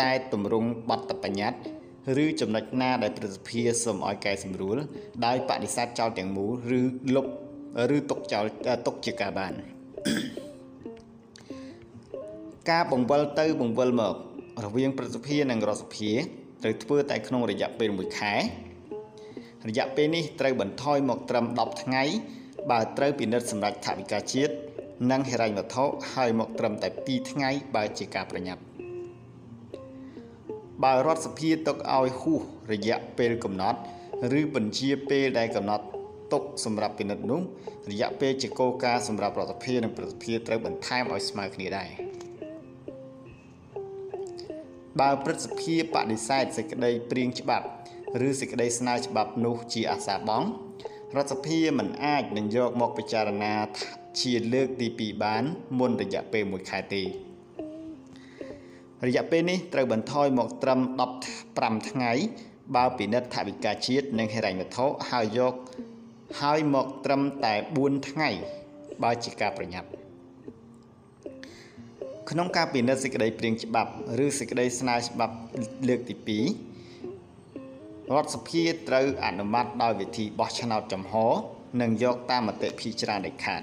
តែទម្រង់បទបញ្ញត្តិឬចំណុចណាដែលប្រសិទ្ធភាពសូមឲ្យកែសម្រួលដោយបដិសេធចោលទាំងមូលឬលុបឬទុកចោលទុកជាការបាន ការបង្វិលទៅបង្វិលមករវាងប្រសិទ្ធភាពនិងរដ្ឋសភាត្រូវធ្វើតែក្នុងរយៈពេល1ខែរយៈពេលនេះត្រូវបន្ថយមកត្រឹម10ថ្ងៃបើត្រូវពិនិត្យសម្រាប់ថវិកាជាតិនិងហិរញ្ញវត្ថុហើយមកត្រឹមតែ2ថ្ងៃបើជាការប្រញាប់បើរដ្ឋសភាទុកឲ្យហួសរយៈពេលកំណត់ ឬបញ្ជាពេលដែលកំណត់ ទុកសម្រាប់ពិនិត្យនោះរយៈពេលជាគោលការណ៍សម្រាប់រដ្ឋសភានិងប្រសិទ្ធភាពត្រូវបន្ថែមឲ្យស្មើគ្នាដែរបើព្រឹទ្ធសភាបដិសេធសេចក្តីព្រៀងច្បាប់ឬសេចក្តីស្នើច្បាប់នោះជាអាសាបង់រដ្ឋសភាមិនអាចនឹងយកមកពិចារណាជាលើកទី2បាន មុនរយៈពេល1ខែទេរយៈពេលនេះត្រូវបន្ថយមកត្រឹម15ថ្ងៃបើពិនិត្យថវិកាជាតិនិងហិរញ្ញវត្ថុហើយយក ហើយមកត្រឹមតែ4ថ្ងៃបើជាការប្រញាប់ក្នុងការពិនិត្យសេចក្តីព្រៀងច្បាប់ឬសេចក្តីស្នើច្បាប់លើកទី2រដ្ឋសភាត្រូវអនុម័តដោយវិធីបោះឆ្នោតចំហនិងយកតាមមតិភាគច្រើនដាច់ខាត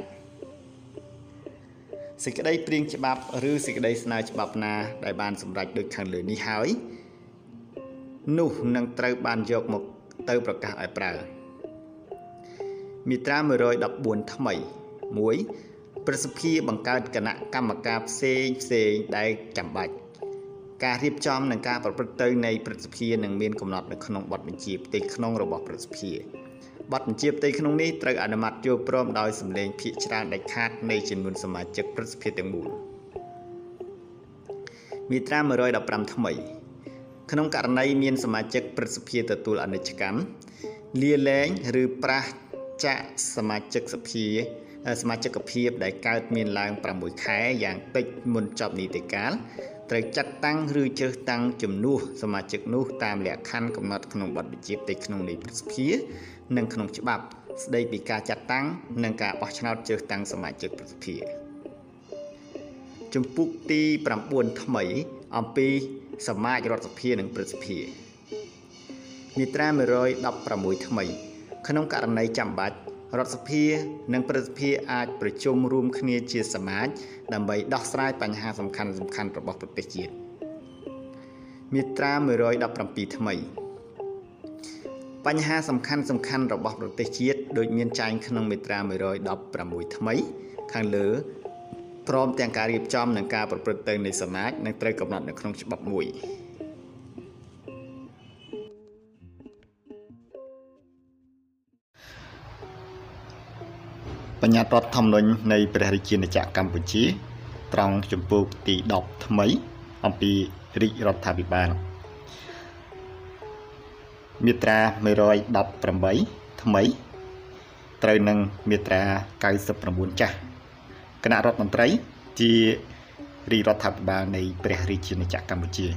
សេចក្តីព្រៀងច្បាប់ឬសេចក្តីស្នើច្បាប់ណាដែលបានសម្រេចដូចខាងលើនេះហើយនោះនឹងត្រូវបានយកមកទៅប្រកាសឲ្យប្រើ មាត្រា114ថ្មី1ប្រសិទ្ធិបង្កើតគណៈកម្មការផ្សេងផ្សេងដែលចាំបាច់ការរៀបចំនិងការប្រព្រឹត្តទៅនៃព្រឹទ្ធសភានឹងមានកំណត់នៅក្នុងបទបញ្ជាផ្ទៃក្នុងរបស់ព្រឹទ្ធសភាបទបញ្ជាផ្ទៃក្នុងនេះត្រូវអនុម័តយល់ព្រមដោយសម្លេងភាគច្រើនដាច់ខាតនៃចំនួនសមាជិកព្រឹទ្ធសភាទាំងមូលមាត្រា115ថ្មី ក្នុងករណីមានសមាជិកព្រឹទ្ធសភាទទួលអនិច្ចកម្មលាលែងឬប្រះ ចាកសមាជិកសភាសមាជិកភាពដែលកើតមានឡើង6ខែយ៉ាងតិចមុនចប់នីតិកាលត្រូវចាត់តាំងឬជ្រើសតាំងជំនួសសមាជិកនោះតាមលក្ខខណ្ឌកំណត់ក្នុងបទបញ្ជាផ្ទៃក្នុងនៃប្រសិទ្ធិនិងក្នុងច្បាប់ ស្ដីពីការចាត់តាំងនិងការបោះឆ្នោតជ្រើសតាំងសមាជិកប្រសិទ្ធិជំពូកទី9ថ្មីអំពីសមាជរដ្ឋសភានិងប្រសិទ្ធិមាត្រា116ថ្មី ក្នុងករណីចាំបាច់រដ្ឋសភានិងព្រឹទ្ធសភាអាចប្រជុំរួមគ្នាជាសមាជដើម្បីដោះស្រាយបញ្ហាសំខាន់សំខាន់របស់ប្រទេសជាតិមាត្រា117ថ្មីបញ្ហាសំខាន់សំខាន់របស់ប្រទេសជាតិដូចមានចែងក្នុងមាត្រា116ថ្មី ខាងលើព្រមទាំងការរៀបចំនិងការប្រព្រឹត្តទៅនៃសមាជនឹងត្រូវកំណត់នៅក្នុងច្បាប់មួយ បញ្ញត្តិរដ្ឋធម្មនុញ្ញនៃព្រះរាជាណាចក្រកម្ពុជា ត្រង់ចំពោះទី10ថ្មី អំពីរាជរដ្ឋាភិបាលមាត្រា118ថ្មី ត្រូវនឹងមាត្រា99ចាស់គណៈរដ្ឋមន្ត្រីជារាជរដ្ឋាភិបាលនៃព្រះរាជាណាចក្រកម្ពុជា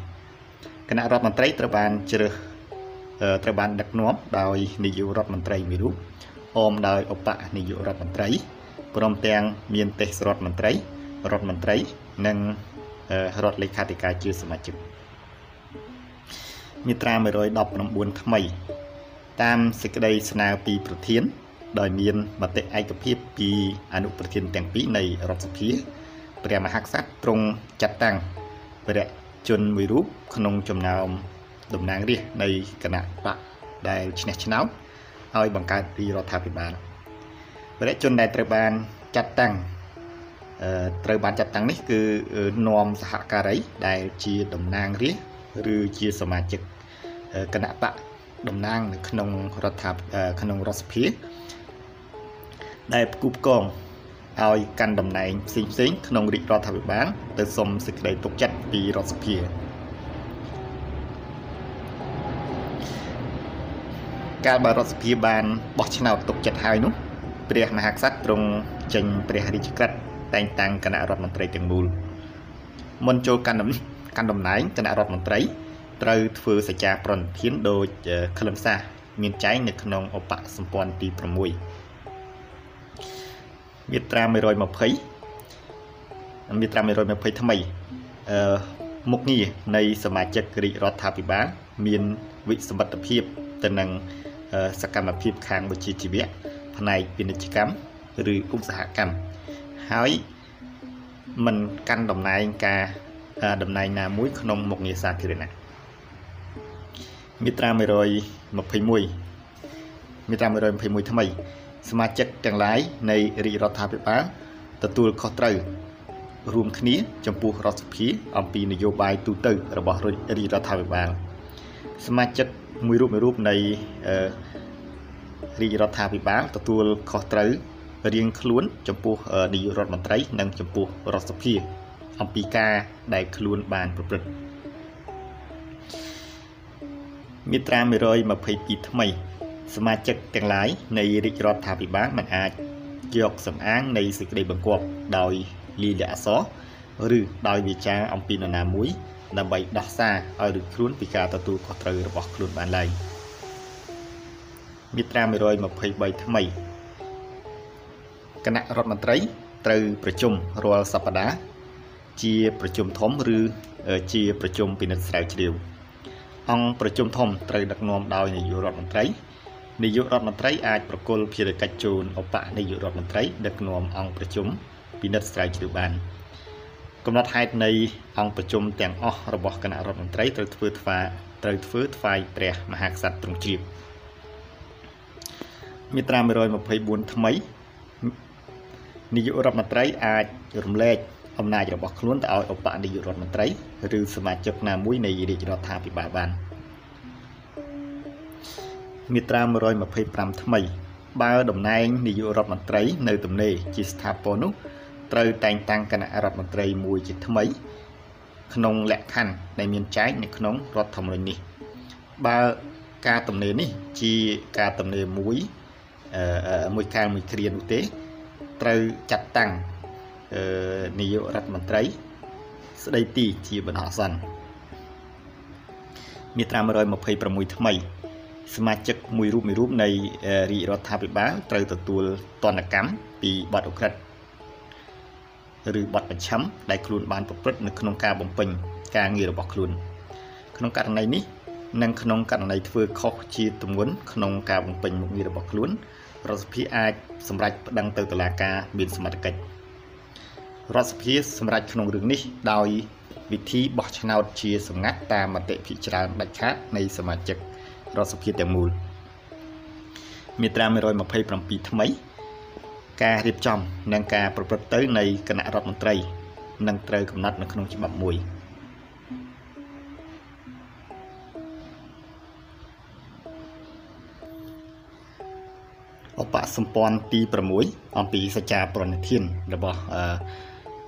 គណៈរដ្ឋមន្ត្រីត្រូវបានជ្រើសត្រូវបានដឹកនាំដោយនាយករដ្ឋមន្ត្រីមួយរូប អមដោយឧបនាយករដ្ឋមន្ត្រីព្រមទាំងមានទេសរដ្ឋមន្ត្រីរដ្ឋមន្ត្រីនិងរដ្ឋលេខាធិការជាសមាជិកមាត្រា119ថ្មី តាមសេចក្តីស្នើពីប្រធាន ដោយមានមតិឯកភាពពីអនុប្រធានទាំងពីរនៃរដ្ឋសភាព្រះមហាក្សត្រទ្រង់ចាត់តាំងព្រះជនមួយរូបក្នុងចំណោមតំណាងរាស្ត្រនៃគណៈបកដែលឈ្នះឆ្នោត ឲ្យបង្កើតពីរដ្ឋាភិបាលព្រះជនដែលត្រូវបានចាត់តាំងត្រូវបានចាត់តាំងនេះគឺនាំសហការីដែលជាតំណាងរាស្ត្រឬជាសមាជិកគណៈបកតំណាងនៅក្នុងរដ្ឋាក្នុងរដ្ឋសភាដែលផ្គូផ្គងឲ្យកាន់តំណែងផ្សេងផ្សេងក្នុងរាជរដ្ឋាភិបាលទៅសុំសេចក្តីទុកចិត្តពីរដ្ឋសភា កាលបើរដ្ឋសភាបានបោះឆ្នោតទុកចិត្តហើយនោះព្រះមហាក្សត្រទ្រង់ចេញព្រះរាជក្រឹត្យតែងតាំងគណៈរដ្ឋមន្ត្រីទាំងមូលមុនចូលកាន់កាន់តំណែងគណៈរដ្ឋមន្ត្រីត្រូវធ្វើសច្ចាប្រណិធានដោយខ្លឹមសារមានចែងនៅក្នុងឧបសម្ព័ន្ធទី6មាត្រា120មាត្រា120ថ្មីអឺមុខងារនៃសមាជិករាជរដ្ឋាភិបាលមានវិសមត្ថភាពទៅនឹង សកម្មភាពខាងវិជ្ជាជីវៈផ្នែកពាណិជ្ជកម្មឬឧស្សាហកម្មហើយមិនកាន់តំណែងការតំណែងណាមួយក្នុងមុខងារសាធារណៈមាត្រា121មាត្រា121ថ្មី សមាជិកទាំងឡាយនៃរាជរដ្ឋាភិបាលទទួលខុសត្រូវរួមគ្នាចំពោះរដ្ឋសភាអំពីនយោបាយទូទៅរបស់រាជរដ្ឋាភិបាលសមាជិក មួយរូបមួយរូបនៃរាជរដ្ឋាភិបាលទទួលខុសត្រូវរៀងខ្លួនចំពោះនាយករដ្ឋមន្ត្រី និងចំពោះរដ្ឋសភាអំពីការដែលខ្លួនបានប្រព្រឹត្តមាត្រា122ថ្មី សមាជិកទាំងឡាយនៃរាជរដ្ឋាភិបាលមិនអាចយកសំអាងនៃសេចក្តីបង្គាប់ដោយលីលាអក្សរឬដោយវាចាអំពីនរណាមួយ ដើម្បីដោះសារឲ្យឬខ្លួនពីការទទួលខុសត្រូវរបស់ខ្លួនបានឡើយមាត្រា123ថ្មីគណៈរដ្ឋមន្ត្រីត្រូវប្រជុំរាល់សប្តាហ៍ជាប្រជុំធំឬជាប្រជុំពិនិត្យស្រាវជ្រាវអង្គប្រជុំធំត្រូវដឹកនាំដោយនាយករដ្ឋមន្ត្រីនាយករដ្ឋមន្ត្រីអាចប្រគល់ភារកិច្ចជូនឧបនាយករដ្ឋមន្ត្រីដឹកនាំអង្គប្រជុំពិនិត្យស្រាវជ្រាវបាន កំណត់ហេតុនៃអង្គប្រជុំទាំងអស់របស់គណៈរដ្ឋមន្ត្រីត្រូវធ្វើថ្វាត្រូវធ្វើថ្វាយព្រះមហាក្សត្រទ្រង់ជ្រាបមាត្រា124ថ្មីនាយករដ្ឋមន្ត្រីអាចរំលែកអំណាចរបស់ខ្លួនទៅឲ្យឧបនាយករដ្ឋមន្ត្រីឬសមាជិកណាមួយនៃរាជរដ្ឋាភិបាលបានមាត្រា125ថ្មី បើតំណែងនាយករដ្ឋមន្ត្រីនៅទំនេរជាស្ថាពរនោះ ត្រូវតែងតាំងគណៈរដ្ឋមន្ត្រីមួយជាថ្មី ក្នុងលក្ខខណ្ឌដែលមានចែងនៅក្នុងរដ្ឋធម្មនុញ្ញនេះបើការទំនេរនេះជាការទំនេរមួយមួយកាលមួយគ្រានោះទេ ត្រូវចាត់តាំងនាយករដ្ឋមន្ត្រី ស្ដីទីជាបណ្ដោះអាសន្នមាត្រា126ថ្មី សមាជិកមួយរូបមួយរូបនៃរាជរដ្ឋាភិបាលត្រូវទទួលទណ្ឌកម្មពីបទអក្រិត ឬបទប្រឆាំដែលខ្លួនបានប្រព្រឹត្តនៅក្នុងការបំពេញការងាររបស់ខ្លួន ក្នុងករណីនេះនិងក្នុងករណីធ្វើខុសជាទម្ងន់ក្នុងការបំពេញមុខងាររបស់ខ្លួនរដ្ឋសភាអាចសម្រេចប្តឹងទៅតុលាការមានសមត្ថកិច្ចរដ្ឋសភាសម្រេចក្នុងរឿងនេះដោយវិធីបោះឆ្នោតជាសម្ងាត់តាមមតិភិជាច្រើនដាច់ខាតនៃសមាជិករដ្ឋសភាទាំងមូលមាត្រា127ថ្មី ការរៀបចំ និងការប្រព្រឹត្តទៅនៃគណៈរដ្ឋមន្ត្រីនឹងត្រូវកំណត់នៅក្នុងច្បាប់មួយឧបសម្ព័ន្ធទី6អំពីសច្ចាប្រណិធានរបស់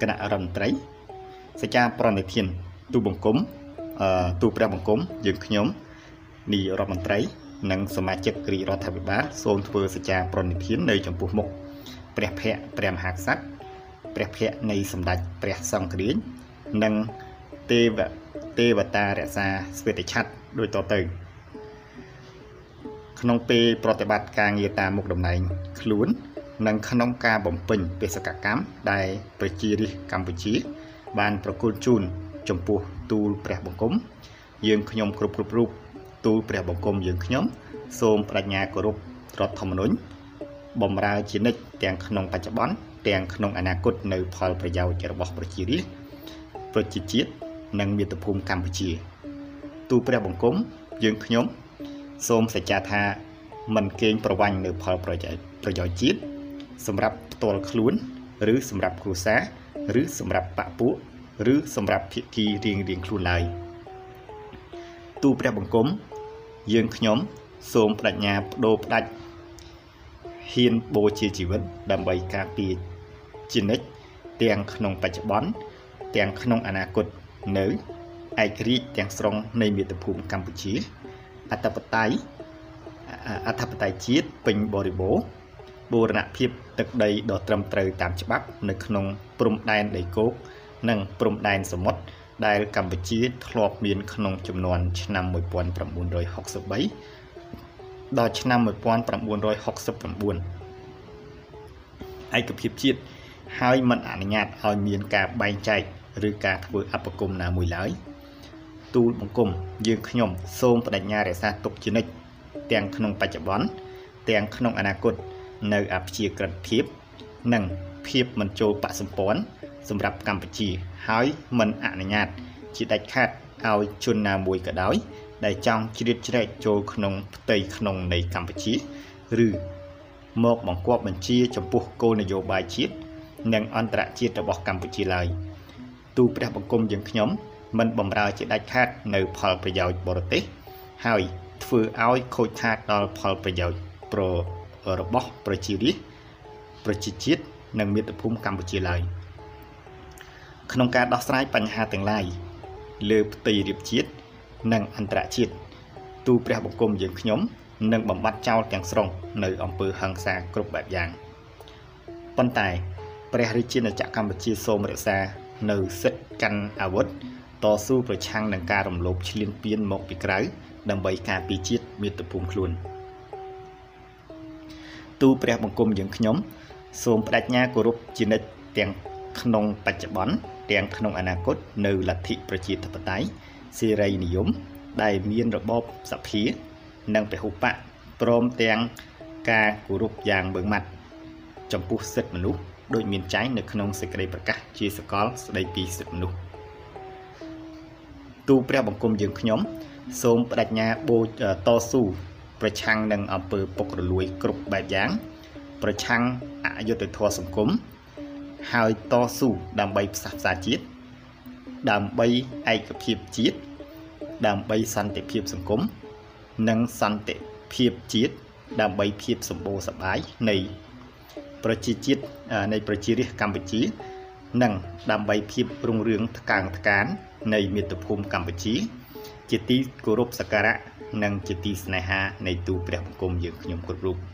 គណៈរដ្ឋមន្ត្រីសច្ចាប្រណិធានទូបង្គំទូព្រះបង្គំយើងខ្ញុំនាយរដ្ឋមន្ត្រី និងសមាជិករាជរដ្ឋាភិបាលសូមធ្វើសច្ចាប្រណិធាននៅចំពោះមុខ ព្រះភ័ក្ត្រព្រះមហាក្សត្រព្រះភ័ក្ត្រនៃសម្ដេចព្រះសង្ឃរាជនិងទេវទេវតារក្សាស្វេតឆ័ត្រដូចតទៅ ក្នុងពេលប្រតិបត្តិការងារតាមមុខតំណែងខ្លួននិងក្នុងការបំពេញបេសកកម្មដែលប្រជារាស្ត្រកម្ពុជា បានប្រគល់ជូនចំពោះទូលព្រះបង្គំ យើងខ្ញុំគ្រប់គ្រប់រូបទូលព្រះបង្គំយើងខ្ញុំ សូមបដញ្ញាគោរពរដ្ឋធម្មនុញ្ញ បំរើជានិច្ចទាំងក្នុងបច្ចុប្បន្នទាំងក្នុងអនាគតនៅផលប្រយោជន៍របស់ប្រជារាស្ត្រប្រជាជាតិនិងមាតុភូមិកម្ពុជាទូព្រះបង្គំយើងខ្ញុំសូមសច្ចាថាមិនកេងប្រវ័ញ្ចនៅផលប្រយោជន៍ប្រយោជន៍ជាតិសម្រាប់ផ្ទាល់ខ្លួន ឬសម្រាប់គ្រួសារឬសម្រាប់បពពួកឬសម្រាប់ភាគីរៀងរៀងខ្លួនឡើយទូព្រះបង្គំយើងខ្ញុំសូមបដិញ្ញាបដូរផ្ដាច់ ហ៊ានបូជាជីវិតដើម្បីការពារជានិច្ចទាំងក្នុងបច្ចុប្បន្នទាំងក្នុងអនាគតនៅឯករាជ្យទាំងស្រុងនៃមាតុភូមិកម្ពុជា អធិបតេយ្យអធិបតេយ្យជាតិពេញបរិបូរណ៍បូរណភាពទឹកដីដ៏ត្រឹមត្រូវតាមច្បាប់នៅក្នុងព្រំដែនដីគោក និងព្រំដែនសមុទ្រដែលកម្ពុជាធ្លាប់មានក្នុងចំនួនឆ្នាំ1963 ដល់ឆ្នាំ1969ឯកភាពជាតិហើយមិនអនុញ្ញាតឲ្យមានការបែងចែកឬការធ្វើអបគមណាមួយឡើយទូលបង្គំយើងខ្ញុំសូមបដិញ្ញារក្សាទុកជានិច្ចទាំងក្នុងបច្ចុប្បន្នទាំងក្នុងអនាគតនៅអព្យាក្រឹតភាព និងភាពមិនចូលបកសម្ព័ន្ធសម្រាប់កម្ពុជាហើយមិនអនុញ្ញាតជាដាច់ខាតឲ្យជនណាមួយក៏ដោយ ដែលចង់ជ្រៀតជ្រែកចូលក្នុងផ្ទៃក្នុងនៃកម្ពុជាឬមកបង្គាប់បញ្ជាចំពោះគោលនយោបាយជាតិនិងអន្តរជាតិរបស់កម្ពុជាឡើយទូព្រះបង្គំយើងខ្ញុំមិនបំរើជាដាច់ខាតនៅផលប្រយោជន៍បរទេសហើយធ្វើឲ្យខូចខាតដល់ផលប្រយោជន៍ប្ររបស់ប្រជារាស្ត្រប្រជាជាតិនិងមាតុភូមិកម្ពុជាឡើយក្នុងការដោះស្រាយបញ្ហាទាំងឡាយលើផ្ទៃរាបជាតិ និងអន្តរជាតិទូព្រះបង្គំយើងខ្ញុំនឹងបំបត្តិចោលទាំងស្រុងនៅអំពើហិង្សាគ្រប់បែបយ៉ាងប៉ុន្តែ ព្រះរាជាណាចក្រកម្ពុជាសូមរក្សានៅសិទ្ធិកាន់អាវុធតស៊ូប្រឆាំងនឹងការរំលោភឈ្លានពានមកពីក្រៅដើម្បីការពារជាតិមាតុភូមិខ្លួនទូព្រះបង្គំយើងខ្ញុំ សូមបដិញ្ញាគោរពជានិច្ចទាំងក្នុងបច្ចុប្បន្នទាំងក្នុងអនាគតនៅលទ្ធិប្រជាធិបតេយ្យ សេរីនិយម ដែលមានរបបសភា និងពហុបកព្រមទាំងការគោរពយ៉ាងបឹងម៉ាត់ចំពោះសិទ្ធិមនុស្សដោយមានចែងនៅក្នុងសេចក្តីប្រកាសជាសកលស្តីពីសិទ្ធិមនុស្សទូព្រះបង្គំយើងខ្ញុំ សូមបដិញ្ញាបូតស៊ូប្រឆាំងនឹងអំពើពុករលួយគ្រប់បែបយ៉ាង ប្រឆាំងអយុត្តិធម៌សង្គមហើយតស៊ូដើម្បីផ្សះផ្សាជាតិ ដើម្បីឯកភាពជាតិដើម្បីសន្តិភាពសង្គមនិងសន្តិភាពជាតិដើម្បីភាពសម្បូរសប្បាយនៃប្រជាជាតិនៃប្រជារាស្ត្រកម្ពុជា និងដើម្បីភាពរុងរឿងថ្កើងថ្កាននៃមាតុភូមិកម្ពុជា ជាទីគោរពសក្ការៈនិងជាទីស្នេហានៃទូព្រះបង្គំយើងខ្ញុំគ្រប់រូប